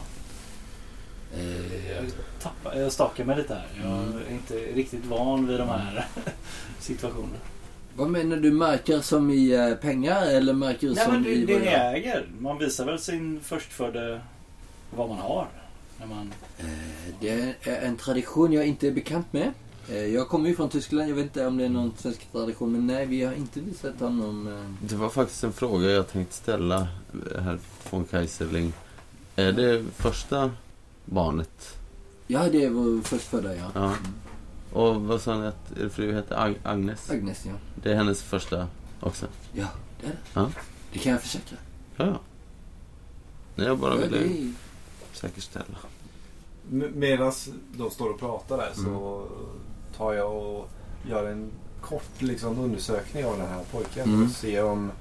Eh, jag, tappar, jag stakar mig lite här. Jag Mm. är inte riktigt van vid de här (laughs) situationerna. Vad menar du? Marker som i eh, pengar eller marker Nej som men det, i... det ni äger. Man visar väl sin förstfödde vad man har. När man... Eh, Det är en tradition jag inte är bekant med. Eh, Jag kommer ju från Tyskland. Jag vet inte om det är någon svensk tradition. Men nej, vi har inte visat honom. eh, Det var faktiskt en fråga jag tänkte ställa herr von Kaiserling. Är det första barnet? Ja, det var förstfödda, ja. Ja. Och vad sa ni att er fru hette? Ag- Agnes? Agnes, ja. Det är hennes första också? Ja, det är det. Ja. Det kan jag försäkra. Ja, ja. Nej, jag bara Ja, ville det säkerställa. Medan de står och pratar där Mm. så tar jag och gör en kort liksom, undersökning av den här pojken. Mm. Och ser om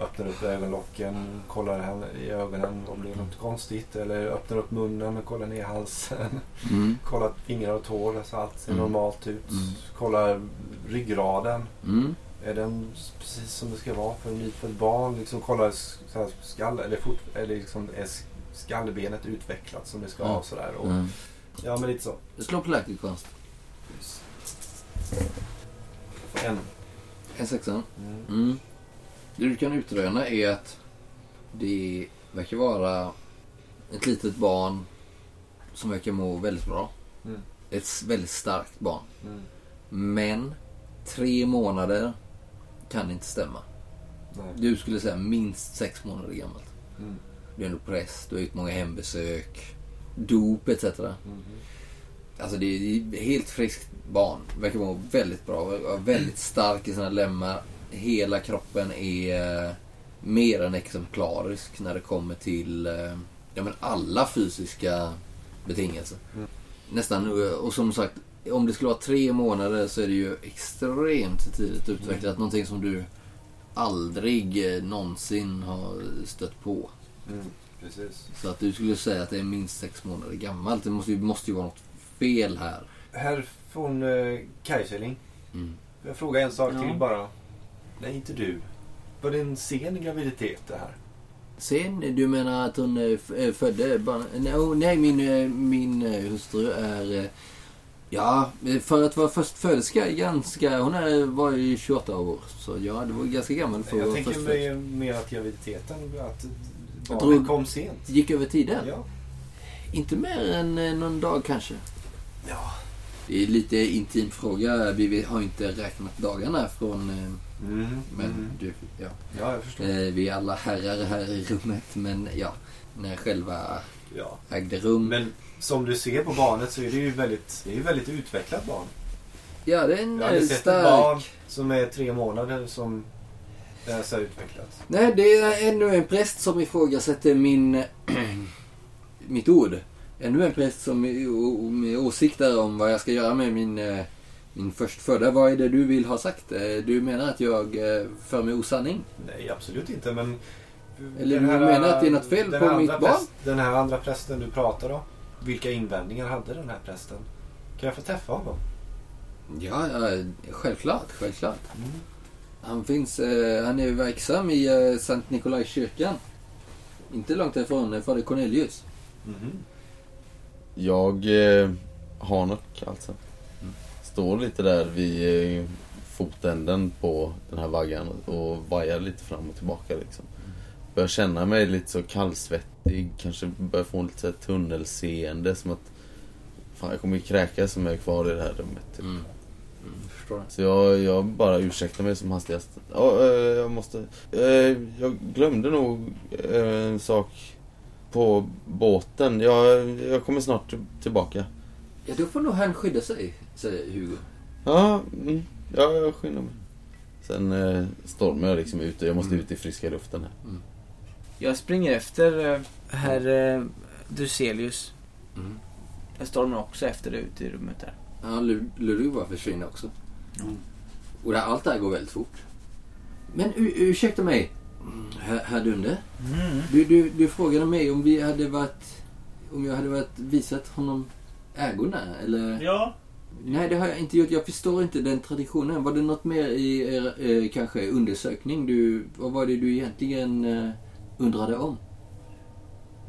öppnar upp ögonlocken, kollar i ögonen om det är något konstigt. Eller öppnar upp munnen och kollar ner halsen. Mm. (laughs) kollar fingrar och tår så allt ser Mm. normalt ut. Mm. Kollar ryggraden. Mm. Är den precis som det ska vara för en nyfödd barn? Liksom kollar så här skall, eller fort, eller liksom är skallbenet utvecklat som det ska vara sådär. Och, Mm. Ja men lite så. Slå på läkekonst. En. En sexan. Mm. Mm. Det du kan utröna är att det verkar vara ett litet barn som verkar må väldigt bra. Mm. Ett väldigt starkt barn. Mm. Men tre månader kan inte stämma. Nej. Du skulle säga minst sex månader gammalt. Mm. Du är ändå präst, du har gjort många hembesök, dop etc. Mhm. Alltså det är är helt friskt barn. Verkar må väldigt bra. Väldigt stark i sina lemmar. Hela kroppen är eh, mer än exemplarisk när det kommer till eh, ja, men alla fysiska betingelser. Mm. Nästan. eh, Och som sagt, om det skulle vara tre månader så är det ju extremt tidigt utvecklat. Någonting som du aldrig någonsin har stött på. Mm. Precis. Så att du skulle säga att det är minst sex månader gammalt. Det måste ju, måste ju vara något fel här. Herr von Kaiserling. Mm. Jag frågar en sak Ja. till bara. Nej, inte du. Var det en sen graviditet det här? Sen, du menar att hon eh, eh, födde barn? Nej, oh, nej min, eh, min hustru är... Ja, för att vara förstföderska ganska... Hon är, var ju 28 år. Så ja, det var ganska gammal för Jag tänker mig mer att graviditeten, att Jag barnet tror- kom sent. Gick över tiden? Ja. Inte mer än någon dag kanske. Ja. Det är lite intim fråga. Vi har inte räknat dagarna från... Mm. Men mm. du, ja. Ja, jag förstår. Eh, Vi är alla herrar här i rummet. Men ja, när själva Ja. ägde rum. Men som du ser på barnet så är det ju väldigt, det är väldigt utvecklat barn. Ja, det är en Jag hade eh, sett ett barn stark... som är tre månader som är så utvecklat. Nej, det är ännu en präst som ifrågasätter min... (clears throat) mitt ord. Ännu en präst som med åsikter om vad jag ska göra med min, eh, min förstfödda. Vad är det du vill ha sagt? Eh, Du menar att jag eh, för med osanning? Nej, absolut inte. Men Eller den du menar att det är något fel på här mitt barn? präst- Den här andra prästen du pratar om. Vilka invändningar hade den här prästen? Kan jag få träffa honom? Ja, ja självklart, självklart. Mm. Han finns, eh, han är verksam i eh, Sankt Nikolajkyrkan. Inte långt ifrån Fader Cornelius. Mhm. Jag eh, har knock alltså. Står lite där vid eh, fotänden på den här vaggan och vajar lite fram och tillbaka liksom. Börjar känna mig lite så kallsvettig, kanske börjar få lite så tunnelseende som att Fan jag kommer ju kräkas som jag är kvar i det här rummet. Typ. Mm. Mm. Så jag, jag bara ursäktar mig som hastigast. Ja, eh, jag måste... eh, Jag glömde nog eh, en sak på båten. Jag, jag kommer snart tillbaka. Ja, då får nog han skydda sig, säger Hugo. Ja, mm, ja jag skyndar mig. Sen eh, stormar jag liksom ut och jag måste ut i friska luften här. Jag springer efter eh, herr eh, Druselius. Mm. Jag stormar också efter det ute i rummet där. Ja, Lu- Ludvig bara försvinner också. Och det, allt det här går väldigt fort. Men ursäkta mig, herr, herr Dunde. Du, du, du frågade mig om vi hade varit... Om jag hade varit visat honom ägorna, eller? Ja, Nej, det har jag inte gjort. Jag förstår inte den traditionen. Var det något mer i er eh, kanske undersökning? Du, vad var det du egentligen eh, undrade om?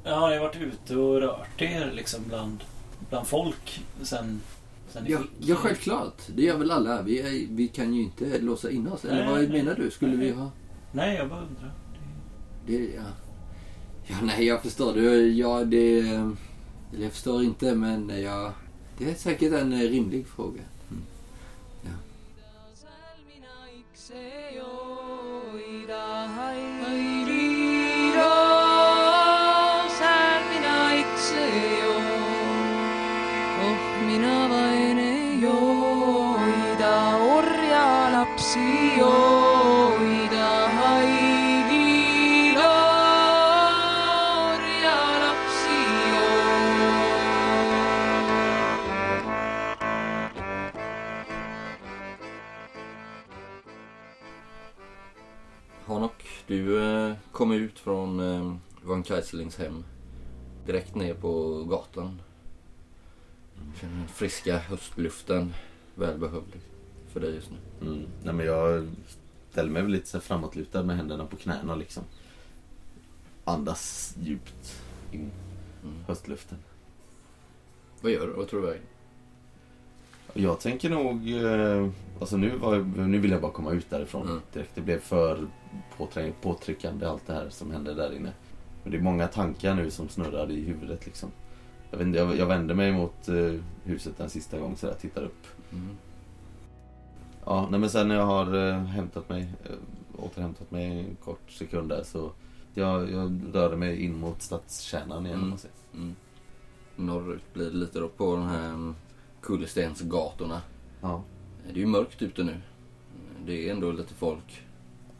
ja, ni har varit ute och rört er liksom bland, bland folk sen, sen Ja, ja, självklart. Det gör väl alla. Vi, är, vi kan ju inte låsa in oss. Eller Nej, vad nej. menar du? Skulle Nej. vi ha... Nej, jag bara undrar. Det, ja. ja, nej, jag förstår. Det, ja, det... Eller jag förstår inte, men jag... Det är säkert en rimlig fråga. mina kom ut från eh, Van Keiserlings hem. Direkt ner på gatan. Känner den friska höstluften välbehövlig för dig just nu. Mm. Nej, men jag ställer mig väl lite så framåtlutad med händerna på knäna liksom. Andas djupt in Mm. höstluften. Vad gör du? Vad tror du vägen? Jag tänker nog... eh, Alltså nu, var, nu vill jag bara komma ut därifrån Mm. direkt. Det blev för påtryckande allt det här som hände där inne. Men det är många tankar nu som snurrar i huvudet liksom. Jag, vet, jag, jag vände mig mot eh, huset en sista gång så jag tittar upp. Mm. Ja, nej, men sen när jag har eh, hämtat mig, eh, återhämtat mig en kort sekund där så jag, jag rörde mig in mot stadskärnan igen. Mm. Mm. Norrut blir det lite då på de här mm, kullerstensgatorna. Ja. Det är ju mörkt ute nu. Det är ändå lite folk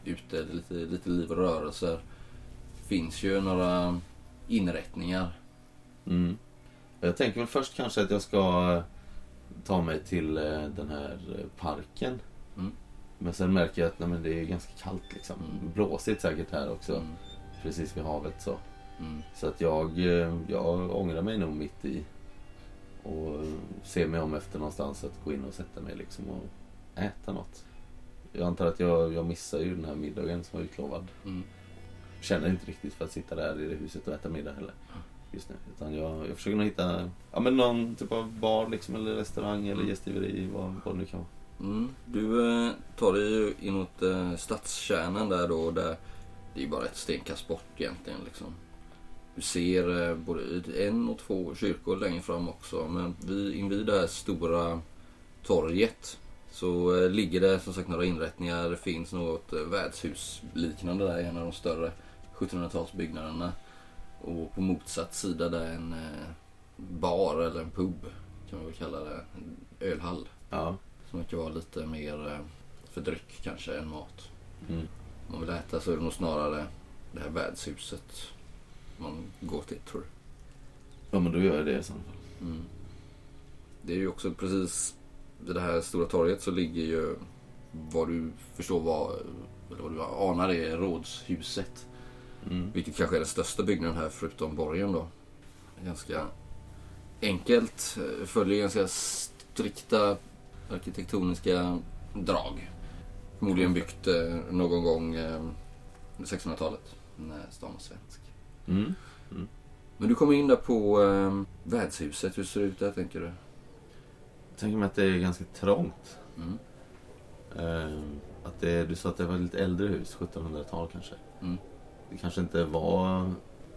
ute, lite, lite liv och rörelser. finns ju några inrättningar. Mm. Jag tänker väl först kanske att jag ska eh, ta mig till eh, den här parken. Mm. Men sen märker jag att nej, det är ganska kallt liksom. Mm. Blåsigt säkert här också. Mm. Precis vid havet så. Mm. Så att jag, eh, jag ångrar mig nog mitt i. Och ser mig om efter någonstans att gå in och sätta mig liksom och äta något. Jag antar att jag, jag missar ju den här middagen som var utlovad. Mm. Känner inte riktigt för att sitta där i det huset och äta middag heller. Just nu. Utan jag, jag försöker nog hitta ja, men någon typ av bar liksom, eller restaurang eller Mm. gästgiveri. Vad, vad det nu kan vara. Mm. Du eh, tar dig ju inåt eh, stadskärnan där då. Där det är bara ett stenkast bort egentligen. Liksom. Du ser eh, både en och två kyrkor längre fram också. Men vid, invid det här stora torget så eh, ligger det som sagt några inrättningar. Det finns något eh, värdshusliknande där i en av de större 1700-talsbyggnaderna. Och på motsatt sida där är en eh, bar eller en pub kan man väl kalla det. En ölhall. Ja. Som verkar vara lite mer för dryck kanske än mat. Mm. Om man vill äta så är det nog snarare det här värdshuset man går till tror jag. ja, men då gör jag det i så fall. Mm. Det är ju också precis vid det här stora torget så ligger ju vad du förstår var, eller vad du anar är rådshuset. Mm. Vilket kanske är den största byggnaden här förutom borgen då. Ganska enkelt, eh, följer ganska strikta arkitektoniska drag. Förmodligen byggt eh, någon gång eh, under 1600-talet när stan var svensk. Mm. Men du kommer in där på eh, värdshuset. Hur ser det ut där tänker du? Tänker mig att det är ganska trångt. Mm. Eh, att det, du sa att det var ett lite äldre hus, 1700-tal kanske. Mm. Det kanske inte var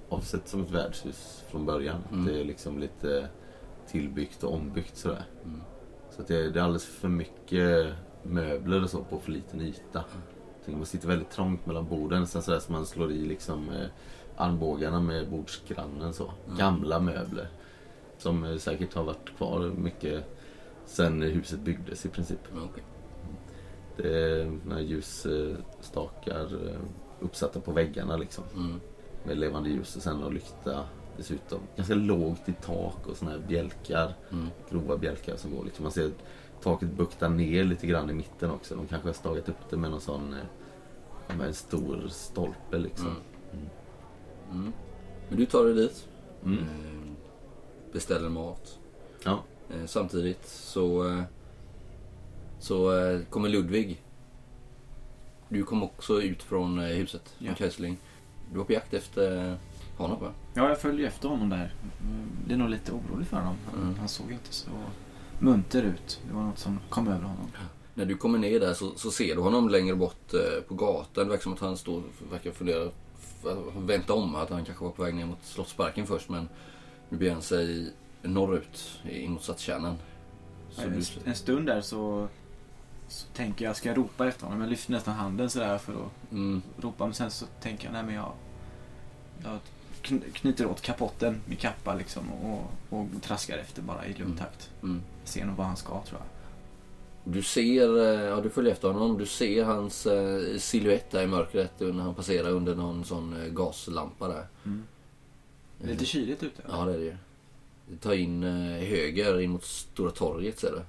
avsett som ett värdshus från början. Mm. Det är liksom lite tillbyggt och ombyggt sådär. Mm. Så att det, det är alldeles för mycket möbler och så på för liten yta. Mm. Man sitter väldigt trångt mellan borden. Sen sådär som man slår i liksom eh, armbågarna med bordsgrannen så. Mm. Gamla möbler. Som eh, säkert har varit kvar mycket sen huset byggdes i princip. Okej. Det är några ljusstakar eh, uppsatta på väggarna liksom. Mm. Med levande ljus och sen någon lykta dessutom. Ganska lågt i tak och såna här bjälkar. Mm. Grova bjälkar som går liksom. Man ser taket bukta ner lite grann i mitten också. De kanske har stagat upp det med någon sån eh, med en stor stolpe liksom. Mm. Mm. Men du tar dig dit. Mm. Eh, beställer mat. Ja. Eh, samtidigt så, eh, så eh, kommer Ludvig. Du kom också ut från huset, Ja. från Kessling. Du var på jakt efter honom va? Ja, jag följde efter honom där. Mm, Det är nog lite orolig för honom. Han, Mm. han såg inte så munter ut. Det var något som kom över honom. När du kommer ner där så, så ser du honom längre bort på gatan. Det verkar som att han står verkar fundera, vänta om att han kanske var på väg ner mot Slottsparken först. Men Nu beger han sig norrut in mot stadskärnan. Så en, en stund där så, så tänker jag, ska jag ropa efter honom? Jag lyfter nästan handen sådär för att mm, ropa. Men sen så tänker jag, nej men jag, jag kn- knyter åt kapotten, min kappa liksom och, och traskar efter bara i lugn takt. mm. Ser nog vad han ska tror jag. Du ser, eh, ja du följer efter honom, du ser hans eh, silhuett där i mörkret när han passerar under någon sån eh, gaslampa där. Det är lite kyligt ute. Ja det är det ju. Ta in eh, höger in mot Stora torget ser du.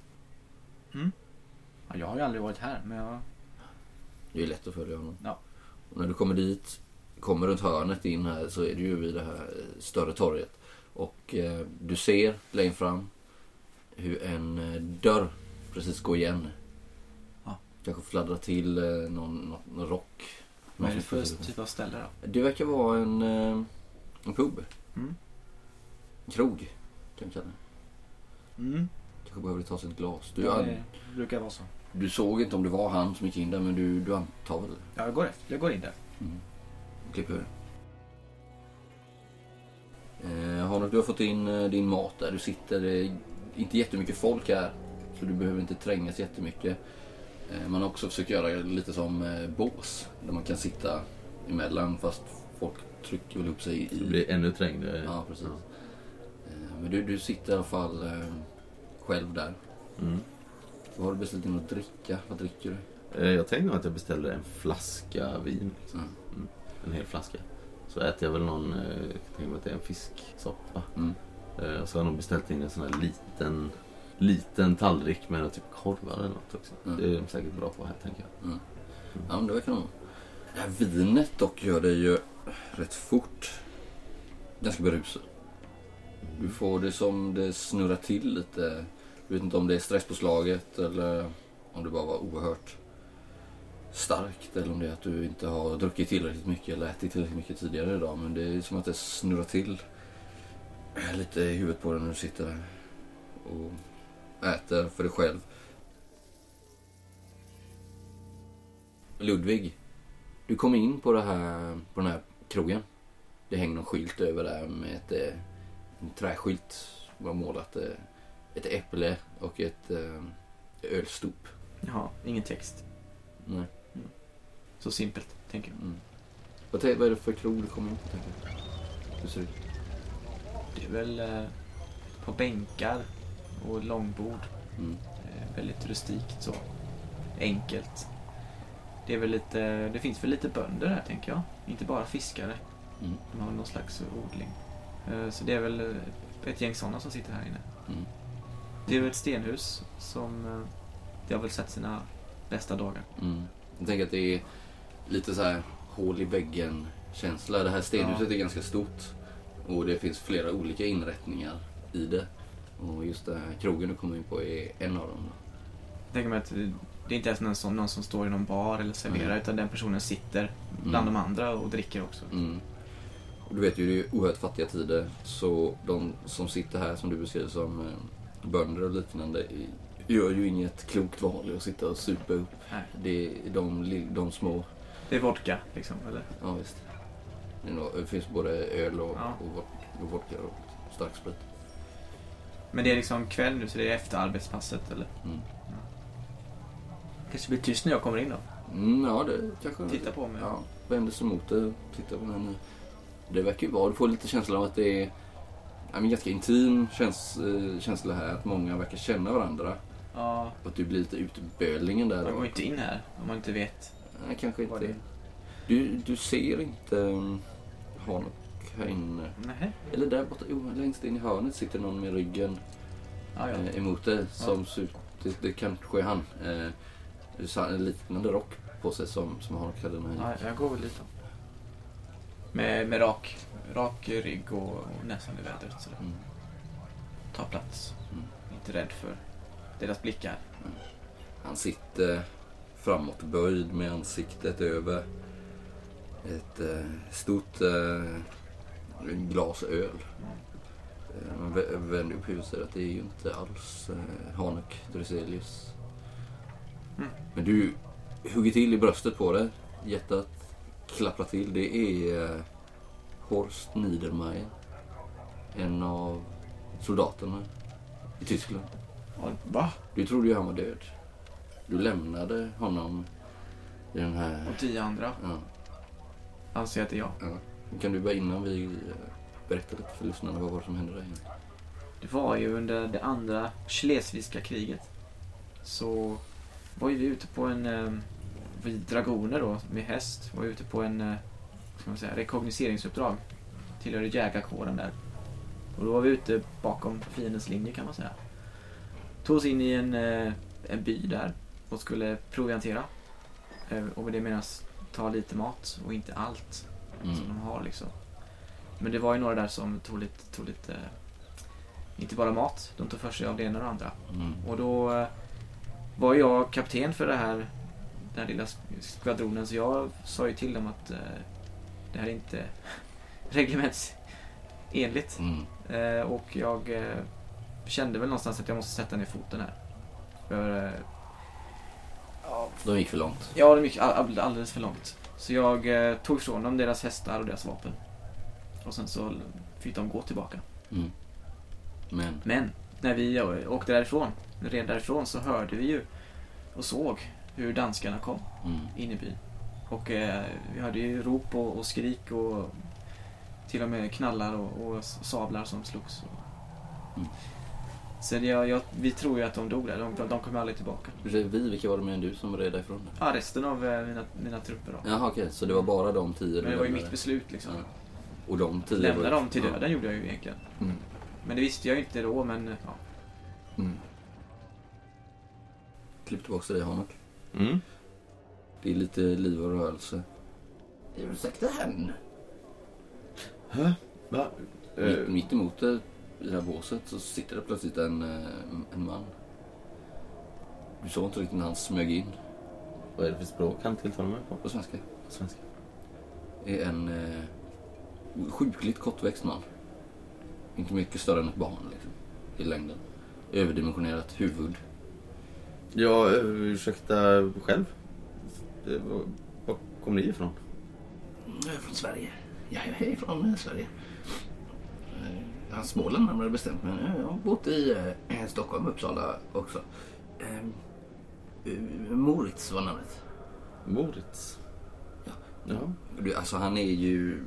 Ja, jag har ju aldrig varit här men jag... Det är lätt att följa honom. Ja. Och när du kommer dit, kommer runt hörnet in här så är du ju vid det här eh, större torget. Och eh, du ser längre fram hur en eh, dörr precis går igen. Ja. Kanske fladdrar till eh, någon, någon, någon rock. Vad är det för typ av ställe då? Det verkar vara en, eh, en pub. Mm. En krog, kan kalla det. Mm. Kanske behöver ta sig ett glas. Du, Ja, det brukar vara så. du såg inte om det var han som gick in där men du, du antar väl? Ja, jag går, efter. jag går in där. Klipp ur. Eh, Hanuk, du har fått in eh, din mat där. Du sitter, det är inte jättemycket folk här. Så du behöver inte trängas jättemycket. Eh, man har också försökt göra lite som eh, bås. Där man kan sitta emellan fast folk trycker väl upp sig i... Det blir ännu trängre. Ja, precis. Eh, men du, du sitter i alla fall eh, själv där. Mm. Vad har du beställt in att dricka? Vad dricker du? Eh, Jag tänkte nog att jag beställde en flaska vin. Liksom. Mm. Mm. En hel flaska. Så äter jag väl någon, eh, jag tänka mig att det är en fisksoppa. Mm. Eh, Och så har jag nog beställt in en sån här liten, liten tallrik med typ korvar eller något också. Mm. Det är de säkert bra på här tänker jag. Ja, men det verkar nog. Det här vinet dock gör dig ju rätt fort ganska berusad. Du får det som det snurrar till lite. Du vet inte om det är stresspåslaget eller om det bara var oerhört starkt eller om det är att du inte har druckit tillräckligt mycket eller ätit tillräckligt mycket tidigare idag. Men det är som att det snurrar till lite i huvudet på dig när du sitter där och äter för dig själv. Ludvig, du kom in på, det här, på den här krogen. Det hänger någon skylt över där med ett, en träskylt. var målat eh, ett äpple och ett eh, ölstop. Jaha, ingen text. Nej. Så simpelt, tänker jag. Mm. Vad, vad är det för krog du kommer på? tänker du? Hur ser det ut? Det är väl eh, på bänkar och långbord. Mm. Eh, väldigt rustikt så. Enkelt. Det är väl lite, det finns väl lite bönder här tänker jag. Inte bara fiskare. Mm. De har någon slags odling. Eh, så det är väl eh, ett gäng sådana som sitter här inne. Mm. Det är väl ett stenhus som eh, det har väl sett sina bästa dagar. Mm. Jag tänker att det är lite så här hål i väggen känsla. Det här stenhuset är ganska stort. Och det finns flera olika inrättningar i det. Och just den här krogen du kommer in på är en av dem. Jag tänker mig att det är inte ens någon som, någon som står i någon bar eller serverar Mm. utan den personen sitter bland Mm. de andra och dricker också. Mm. Och du vet ju, det är ju oerhört fattiga tider. Så de som sitter här, som du beskriver som eh, bönder och liknande, gör ju inget klokt val att sitta och supa upp. Nej. Det är de, de små, Det är vodka liksom, eller? ja visst. Det, nog- det finns både öl och, Ja. och, vod- och vodka och starksprit. Men det är liksom kväll nu så det är efter arbetspasset eller? Mm. Kanske blir tyst när jag kommer in då? Mm, ja, det kanske... Titta på mig. Ja, vänder sig mot det tittar på henne. Det verkar ju vara, du får lite känslan av att det är ja, men ganska intim käns, eh, känsla här. Att många verkar känna varandra. Ja, Och att du blir lite utbölingen där. man går inte in här om man inte vet. Nej, kanske inte. Du, du ser inte um, Hanok här inne. Nej. Eller där borta, jo, längst in i hörnet sitter någon med ryggen Ja, ja. eh, emot dig. Som ser ut, det, det kanske är han. Eh, en liknande rock på sig som, som Hanok hade när han gick. ja, jag går väl då. Med, med rak, rak rygg och, och näsan i vädret sådär. Mm. Ta plats. Mm. Inte rädd för deras blickar. Han sitter framåt böjd med ansiktet över ett eh, stort eh, glas öl. Eh, Man vä- vänder upp huvudet att det är ju inte alls eh, Hanuk Druselius. Mm. Men du hugger till i bröstet på det. Hjärtat klapprar till. Det är eh, Horst Niedermayer. en av soldaterna i Tyskland. Va? Du trodde ju han var död. Du lämnade honom i den här... Och tio andra Ja. anser att det är jag. ja. Kan du bara innan vi eh, berättar lite för lyssnarna vad var det som hände där? Det var ju under det andra Schleswigska kriget. Så var ju vi ute på en... Vi dragoner då, med häst, var ute på en... Eh, ska man säga, rekognoseringsuppdrag. Tillhörde jägarkåren där. Och då var vi ute bakom fiendens linje kan man säga. Tog oss in i en, eh, en by där och skulle proviantera. Eh, och med det menas ta lite mat och inte allt Mm. som de har liksom. Men det var ju några där som tog lite, tog lite inte bara mat, de tog för sig av det ena och det andra. Mm. Och då var jag kapten för det här, den här lilla sk- skvadronen så jag sa ju till dem att eh, det här är inte (laughs) reglementsenligt. Mm. Eh, och jag eh, kände väl någonstans att jag måste sätta ner foten här. För, eh, De gick för långt. ja, det gick all- all- alldeles för långt. Så jag eh, tog ifrån dem deras hästar och deras vapen. Och sen så fick de gå tillbaka. Mm. Men, Men när vi åkte därifrån, red därifrån, så hörde vi ju och såg hur danskarna kom mm. in i byn. Och eh, vi hörde ju rop och, och skrik och till och med knallar och, och sablar som slogs. Mm. Så det, jag, jag, vi tror ju att de dog där. De, de kommer aldrig tillbaka. vi, vilka var det mer än du som red därifrån? Ja, resten av eh, mina, mina trupper då. Jaha okej, så det var bara de tio Men det var ju mitt beslut liksom. Ja. Och de tio Lämna var- dem till Ja. döden gjorde jag ju egentligen. Mm. Men det visste jag ju inte då, men ja. Mm. Klipp tillbaka till dig Hanok. Mm. Det är lite liv och rörelse. Ursäkta hen. Va? Mitt, Eh, mitt emot dig i det här båset så sitter det plötsligt en, eh, en man. Du såg inte riktigt när han smög in vad är det för språk han tilltalar mig på? på svenska. Svenska. är en eh, sjukligt kortväxt man. Inte mycket större än ett barn liksom, i längden. Överdimensionerat huvud. Ja, eh, ursäkta själv. Eh, var- Var kom ni ifrån? Jag är från Sverige. Ja, jag är från eh, Sverige. Har Småland närmare bestämt men jag har bott i eh, Stockholm, Uppsala också. Eh, eh, Moritz var namnet. Moritz. Ja. Ja. Du, Alltså han är ju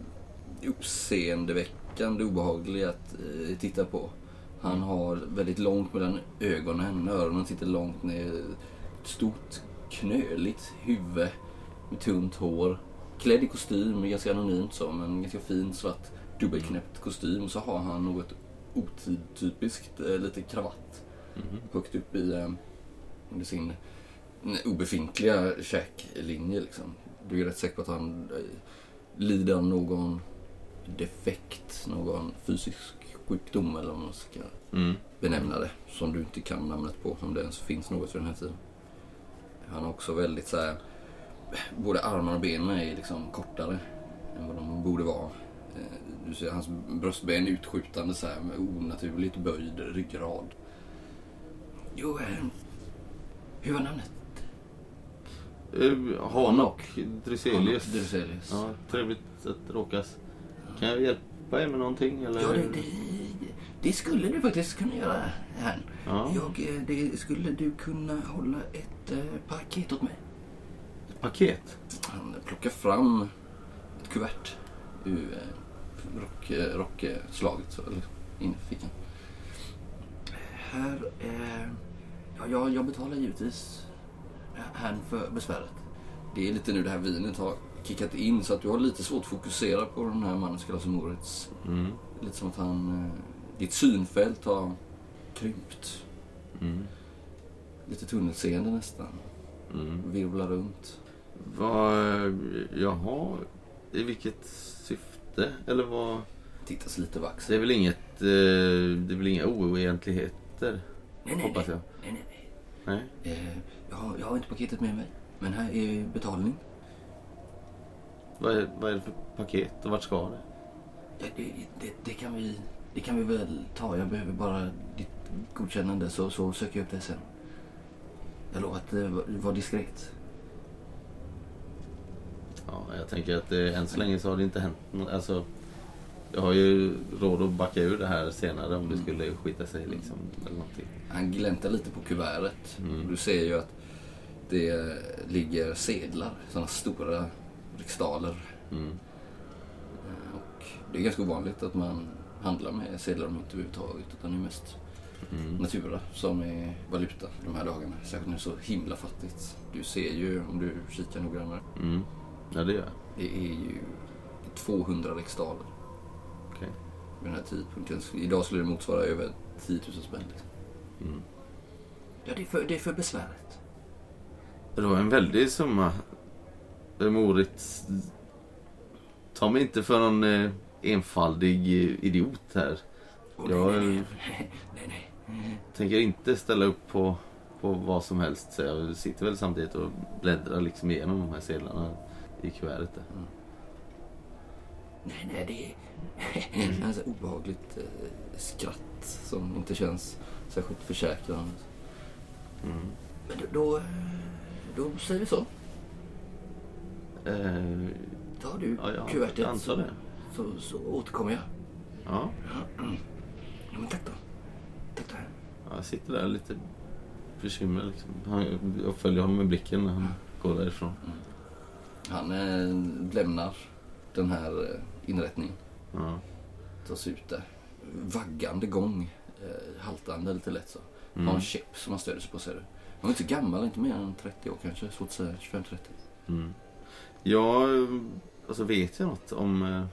uppseendeväckande obehaglig att eh, titta på. Han har väldigt långt mellan ögonen, öronen sitter långt ner. Ett stort knöligt huvud med tunt hår. Klädd i kostym, ganska anonymt så, men ganska fin svart dubbelknäppt kostym. Så har han något otidtypiskt, eh, lite kravatt Mhm. högt upp i eh, sin obefintliga käklinje. Liksom. Du är rätt säker på att han eh, lider av någon defekt, någon fysisk sjukdom eller vad man ska Mm. benämna det. Som du inte kan namnet på, om det ens finns något för den här tiden. Han har också väldigt så här, både armar och benen är liksom kortare än vad de borde vara. Eh, Du ser hans bröstben utskjutande så här med onaturligt böjd ryggrad. Jo, eh, hur var namnet? Uh, Hanok Dryselius. Dryselius. Ja, trevligt att råkas. Kan jag hjälpa er med någonting? Eller? Ja, det, det, det skulle du faktiskt kunna göra här. Ja. Jag, eh, det skulle du kunna hålla ett eh, paket åt mig. Ett paket? Han plockar fram ett kuvert ur eh, rock, rockslaget så, eller in i fickan. Här, eh, ja, jag, jag betalar givetvis här för besväret. Det är lite nu det här vinet har kickat in så att du har lite svårt att fokusera på den här mannen som kallas Moritz. Mm. Lite som att han, eh, ditt synfält har krympt. Mm. Lite tunnelseende nästan. Mm. Virvlar runt. Vad... Jaha. I vilket syfte? Eller vad? Tittas lite vax. Det är väl inget... eh, Det är väl inga oegentligheter? Nej, nej, Hoppas jag. nej, nej, nej. Nej. Eh, jag, har, jag har inte paketet med mig. Men här är betalning. Vad är, vad är det för paket och vart ska det? Ja, det, det, det, kan vi, det kan vi väl ta. Jag behöver bara ditt godkännande så, så söker jag upp det sen. Jag lovar att eh, vara diskret. Ja, jag tänker att eh, än så länge så har det inte hänt något. Alltså, Jag har ju råd att backa ur det här senare om det skulle skita sig liksom. Eller någonting. Han gläntar lite på kuvertet. Mm. Du ser ju att det ligger sedlar, sådana stora riksdaler. Mm. Eh, Och det är ganska ovanligt att man handlar med sedlar och mynt överhuvudtaget. Utan det är mest Mm. natura som är valuta de här dagarna. Särskilt när det är så himla fattigt. Du ser ju, om du kikar noggrannare, Mm. Ja, det gör jag. det är ju 200 riksdaler. Okej. Vid den här tidpunkten. Idag skulle det motsvara över 10 000 spänn. Liksom. Mm. Ja, det är, för, det är för besväret. Det var en väldig summa. Eh, Moritz, ta mig inte för någon eh, enfaldig eh, idiot här. Jag nej, nej, nej, tänker inte ställa upp på, på vad som helst. Så jag sitter väl samtidigt och bläddrar liksom igenom de här sedlarna i kuvertet där. Nej, nej, det är (laughs) alltså obehagligt eh, skratt som inte känns särskilt försäkrande. Mm. Men då, då, då säger vi så. Eh, Tar du ja, jag kuvertet antar så, det. så, så återkommer jag. Ja, (clears throat) Ja, men tack då. Tack då. jag sitter där lite bekymrad liksom. Han, jag följer honom med blicken när han går därifrån. Han eh, lämnar den här eh, inrättningen. Ja. tar sig ut där. Vaggande gång. Eh, haltande lite lätt så. Har Mm. en käpp som han stöder sig på ser du. Han är inte gammal, inte mer än 30 år kanske. Svårt att säga. 25-30. Mm. Ja, alltså vet jag något om eh,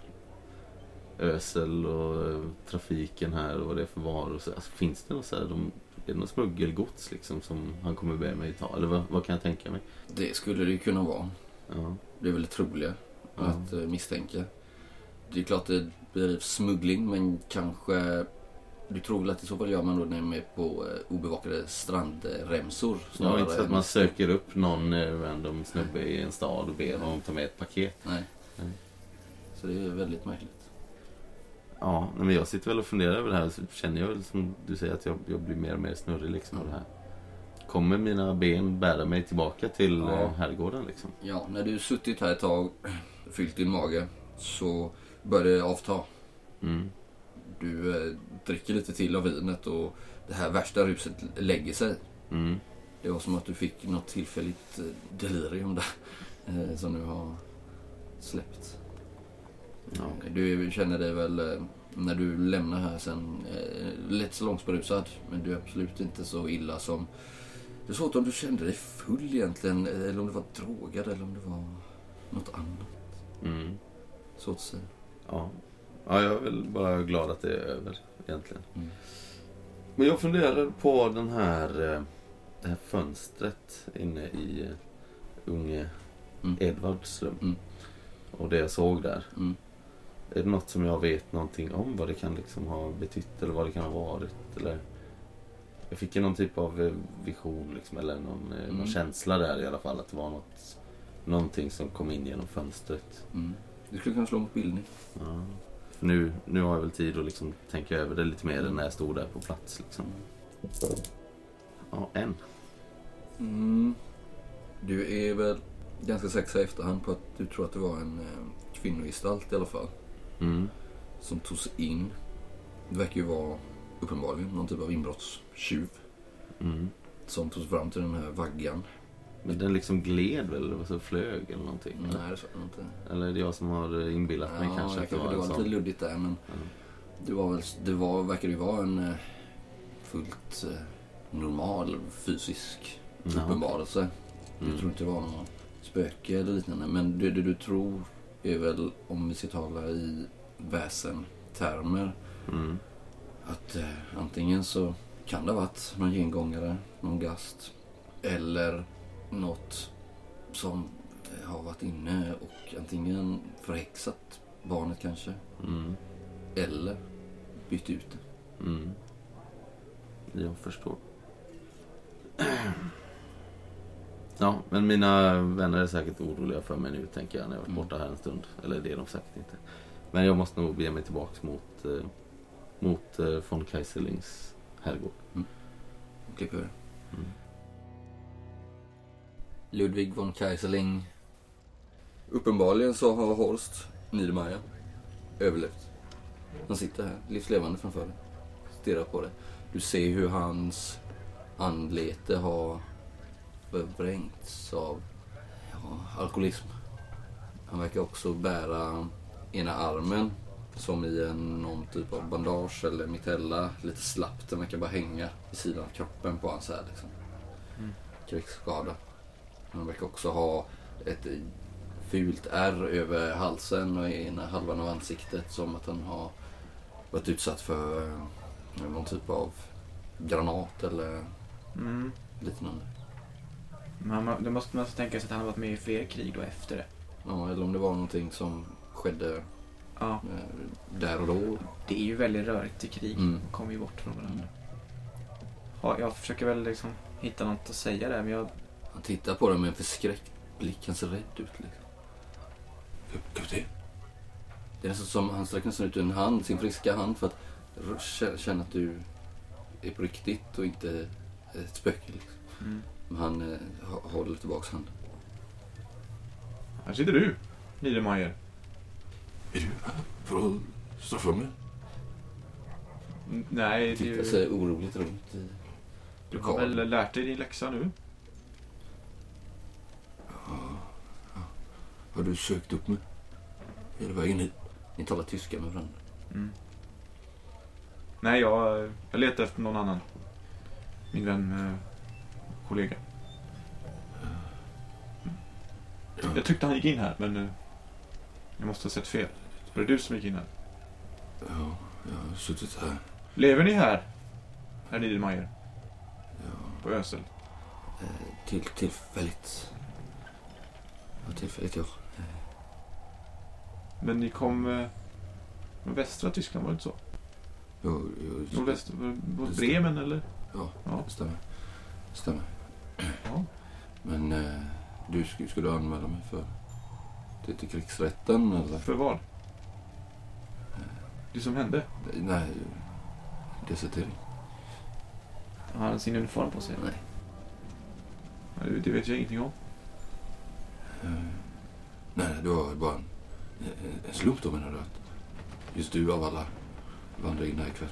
ösel och eh, trafiken här och vad det är för varor? Så, alltså, finns det något så här, de, är det något smuggelgods liksom som han kommer be mig ta? Eller vad, vad kan jag tänka mig? Det skulle det ju kunna vara. Ja. Det är väl troliga Ja. att eh, misstänka. Det är klart det blir smuggling men kanske... Du tror väl att i så fall gör man då när man är på eh, obevakade strandremsor? Ja, inte så att man söker upp någon eh, random snubbe i en stad och ber honom ta med ett paket. Nej. Nej. Så det är väldigt märkligt. Ja, men jag sitter väl och funderar över det här så känner jag väl som du säger att jag, jag blir mer och mer snurrig liksom av det här. Kommer mina ben bära mig tillbaka till Ja. ja. herrgården liksom? Ja, när du suttit här ett tag, (clears throat) fyllt din mage, så börjar det avta. Mm. Du eh, dricker lite till av vinet och det här värsta ruset lägger sig. Mm. Det var som att du fick något tillfälligt eh, delirium där. Eh, som nu har släppt. Ja. Du känner dig väl eh, när du lämnar här sen eh, lätt salongsberusad. Men du är absolut inte så illa som... Det är svårt om du kände dig full egentligen. eh, Eller om du var drogad eller om det var något annat. Mm. Svårt att säga. Ja. Ja, jag är väl bara glad att det är över egentligen. Mm. Men jag funderar på den här, eh, det här fönstret inne i eh, unge Mm. Edvards rum. Mm. Och det jag såg där. Mm. Är det något som jag vet någonting om? Vad det kan liksom ha betytt eller vad det kan ha varit? Eller... Jag fick ju någon typ av eh, vision liksom, eller någon, Mm. någon känsla där i alla fall. Att det var något, någonting som kom in genom fönstret. Mm. Du skulle kunna slå mot bildning. Ja. För nu, nu har jag väl tid att liksom tänka över det lite mer än när jag stod där på plats. Liksom. Ja, en. Mm. Du är väl ganska säker i efterhand på att du tror att det var en eh, kvinnogestalt i alla fall. Mm. Som tog sig in. Det verkar ju vara uppenbarligen någon typ av inbrottstjuv. Mm. Som tog sig fram till den här vaggan. Men den liksom gled väl? Eller så flög eller någonting? Nej, eller? det sa jag inte. Eller är det jag som har inbillat mig Ja, kanske? att det var det var sån? lite luddigt där men Ja. det var väl, det var, verkar ju vara en eh, fullt eh, normal fysisk Ja. uppenbarelse. Jag Mm. tror inte det var någon spöke eller liknande. Men det, det du tror är väl, om vi ska tala i väsentermer, Mm. att eh, antingen så kan det ha varit någon gengångare, någon gast, eller något som har varit inne och antingen förhäxat barnet kanske, Mm. eller bytt ut det. Mm. Jag förstår. Ja, men mina vänner är säkert oroliga för mig nu tänker jag när jag varit Mm. borta här en stund. Eller det är de säkert inte. Men jag måste nog bege mig tillbaks mot, eh, mot eh, von Kaiserlings herrgård. Klipper över. Mm. Ludwig von Kaiserling. Uppenbarligen så har Horst Niedermayer överlevt. Han sitter här, livslevande framför dig. Stirrar på dig. Du ser hur hans anlete har förvrängts av ja, alkoholism. Han verkar också bära ena armen som i en, någon typ av bandage eller mitella. Lite slappt. Den verkar bara hänga vid sidan av kroppen på hans här liksom. Mm. Krigsskada. Han verkar också ha ett fult ärr över halsen och i ena halvan av ansiktet som att han har varit utsatt för eh, någon typ av granat eller Mm. liknande. Men man, då måste man tänka sig att han har varit med i fler krig då efter det. Ja, eller om det var någonting som skedde Ja, eh, där och då. det är ju väldigt rörigt i krig. Mm. Man kommer ju bort från varandra. Ja, jag försöker väl liksom hitta något att säga där, men jag... Han tittar på dig med en förskräckt blick. Han ser rädd ut liksom. Kapten? Det är nästan som han sträcker nästan ut en hand, sin friska hand för att känna att du är på riktigt och inte ett spöke. Liksom. Mm. Men han eh, hå- håller tillbaks handen. Här sitter du, Niedermayer. Är du här för att straffa mig? Nej, det är Tittar ju... sig oroligt runt i Du har väl lärt dig din läxa nu? Har du sökt upp mig? Hela vägen hit? Ni talar tyska med varandra. Mm. Nej, jag, jag letar efter någon annan. Min vän, eh, kollega. Jag tyckte han gick in här, men eh, jag måste ha sett fel. Var det du som gick in här? Ja, jag har suttit här. Lever ni här, herr Niedermayer? Ja, På Ösel? Eh, till, tillfälligt. Ja, tillfälligt ja. Men ni kom eh, från västra Tyskland, var det inte så? Nordväst, var Just det det. Bremen eller? Ja, Ja. det stämmer. Stämmer. Ja. Men eh, du skulle, skulle anmäla mig för till, till krigsrätten eller? För vad? Det som hände? Nej, desertering. Har han sin uniform på sig? Nej. Det det vet jag ingenting om. Eh, nej, det var bara en, en, en slump då menar du att just du av alla vandrar in här ikväll?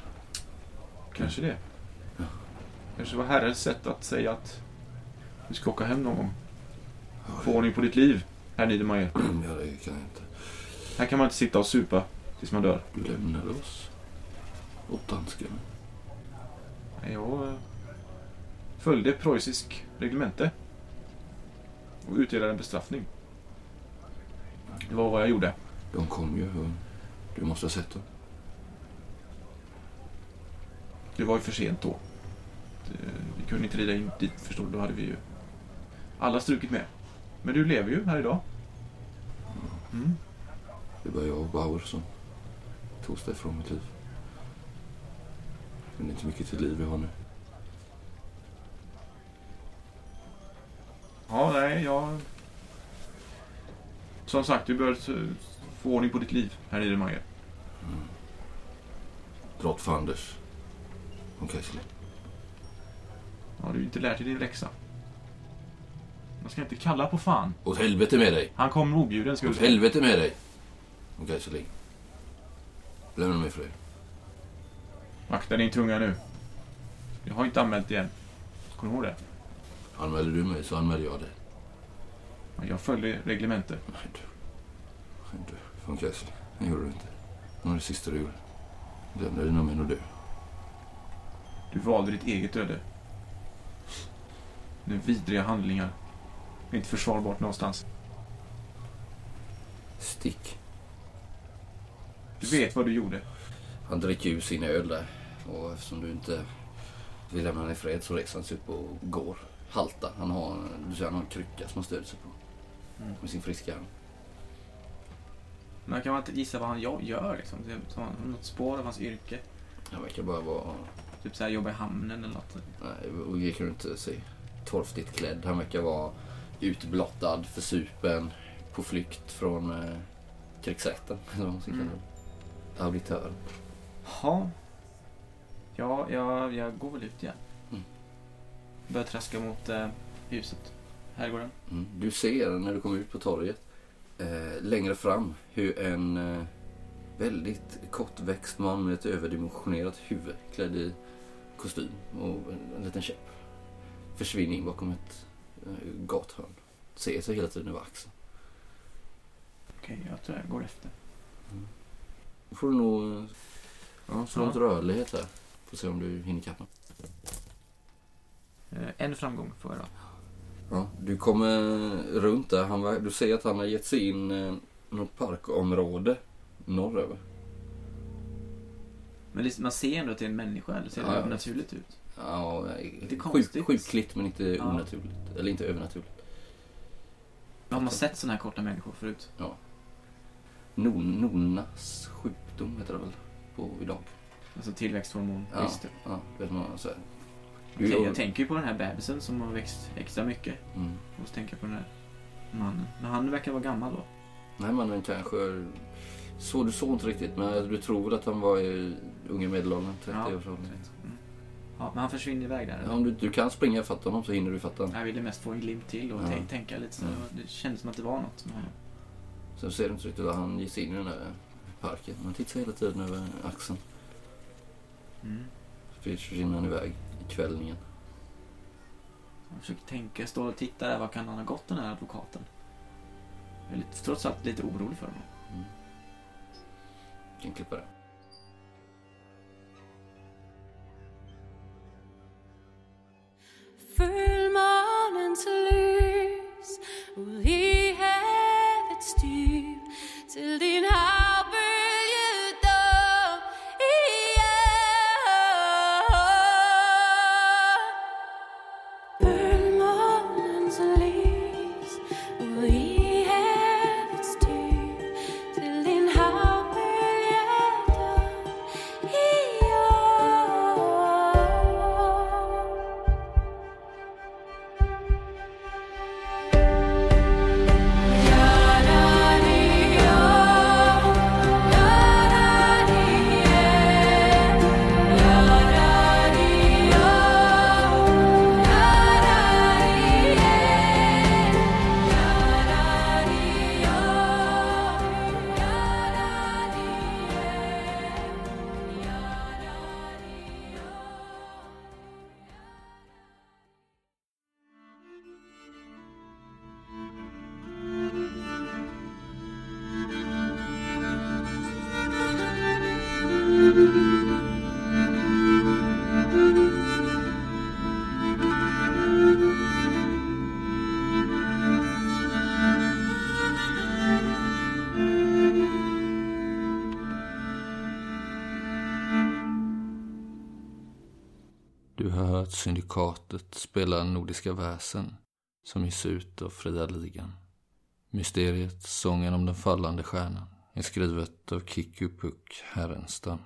Kanske det. Ja. Kanske var Herrens sätt att säga att du ska åka hem någon gång. Ja, Få ordning på ditt liv, herr Niedermayer. (clears throat) ja, det kan jag inte. Här kan man inte sitta och supa tills man dör. Du lämnade oss åt danskarna. Jag eh, följde preussisk reglemente och utdelade en bestraffning. Det var vad jag gjorde. De kom ju du måste ha sett dem. Det var ju för sent då. Vi kunde inte rida in dit förstår. Då hade vi ju alla strukit med. Men du lever ju här idag. Mm. Det var jag och Bauer som togs ifrån mitt liv. Men det är inte mycket till liv vi har nu. Ja, nej, jag... Som sagt, du bör få ordning på ditt liv, herr Niedermayer. Dra åt fanders. Från Kessler. Har du inte lärt dig din läxa? Man ska inte kalla på fan. Åt helvete med dig! Han kom objuden, ska Åt helvete med dig! Från Kessler. Lämna mig fred. Vakta din tunga nu. Jag har inte anmält igen. Kommer du ihåg det? Anmäler du mig så anmäler jag dig. Ja, Jag följer reglementet. Nej du. Nej du. Från Kessler. Det gjorde du inte. Det var det sista du gjorde. Lämna dina män och dö. Du valde ditt eget öde. Är vidriga handlingar. Inte försvarbart någonstans. Stick. Du vet vad du gjorde. Han dricker ju sin öl där. Och eftersom du inte vill lämna honom i fred så reser han sig upp och går. Halta. Han har, du ser, han har en krycka som han stöder sig på. Mm. Med sin friska. Men kan man inte gissa vad han gör liksom? Något spår av hans yrke? Han verkar bara vara... Typ såhär jobba i hamnen eller något. Nej, och kan du inte se. Torftigt klädd. Han verkar vara utblottad, försupen, på flykt från eh, krigsrätten. (laughs) Eller vad man ska kalla Mm. det. Auditör. Ja. Ja, jag, jag går väl ut igen. Mm. Börjar traska mot eh, huset. Herrgården. Mm. Du ser när du kommer ut på torget eh, längre fram hur en eh, väldigt kortväxt man med ett överdimensionerat huvud klädd i kostym och en, en liten käpp. Försvinner in bakom ett eh, gathörn. Ser sig hela tiden över axeln. Okej, jag tror jag går efter. Då får du nog ja, slå Ja. rörlighet här. Får se om du hinner honom. Eh, En framgång får jag då. Ja, du kommer runt där. Han, du ser att han har gett sig in eh, något parkområde norröver. Men liksom, man ser ändå att det är en människa, eller ser det Ja, ja. övernaturligt ut? Ja, Lite sjuk, konstigt. sjukligt men inte Ja. onaturligt. Eller inte övernaturligt. Har man sett sådana här korta människor förut? Non, Nonas sjukdom heter det väl på idag. Alltså tillväxthormon, Ja, ja vet man så här. Gör- jag tänker ju på den här bebisen som har växt extra mycket. Mm. Och så tänker jag på den här mannen. Men han verkar vara gammal då. Nej, mannen kanske... Så, du såg inte riktigt, men du tror att han var i unga medelåldern, 30 Ja. Mm. Ja, men han försvinner iväg där. Ja, om du, du kan springa ifatt honom så hinner du fatta honom. Jag ville mest få en glimt till och Ja. tänk, tänka lite så. Det kändes som att det var något honom. Sen ser du inte riktigt att han sig in i den där parken. Man tittar hela tiden över axeln. Mm. Så försvinner han iväg i kvällningen. Jag försöker tänka, står och tittar där, var kan han ha gått den här advokaten? Jag är lite, trots allt lite orolig för honom. Mm. Kan klippa det. Fullmånens lys spelar spela Nordiska väsen som ges ut av Fria Ligan. Mysteriet Sången om den fallande stjärnan är skrivet av Kikku Puck Härenstam.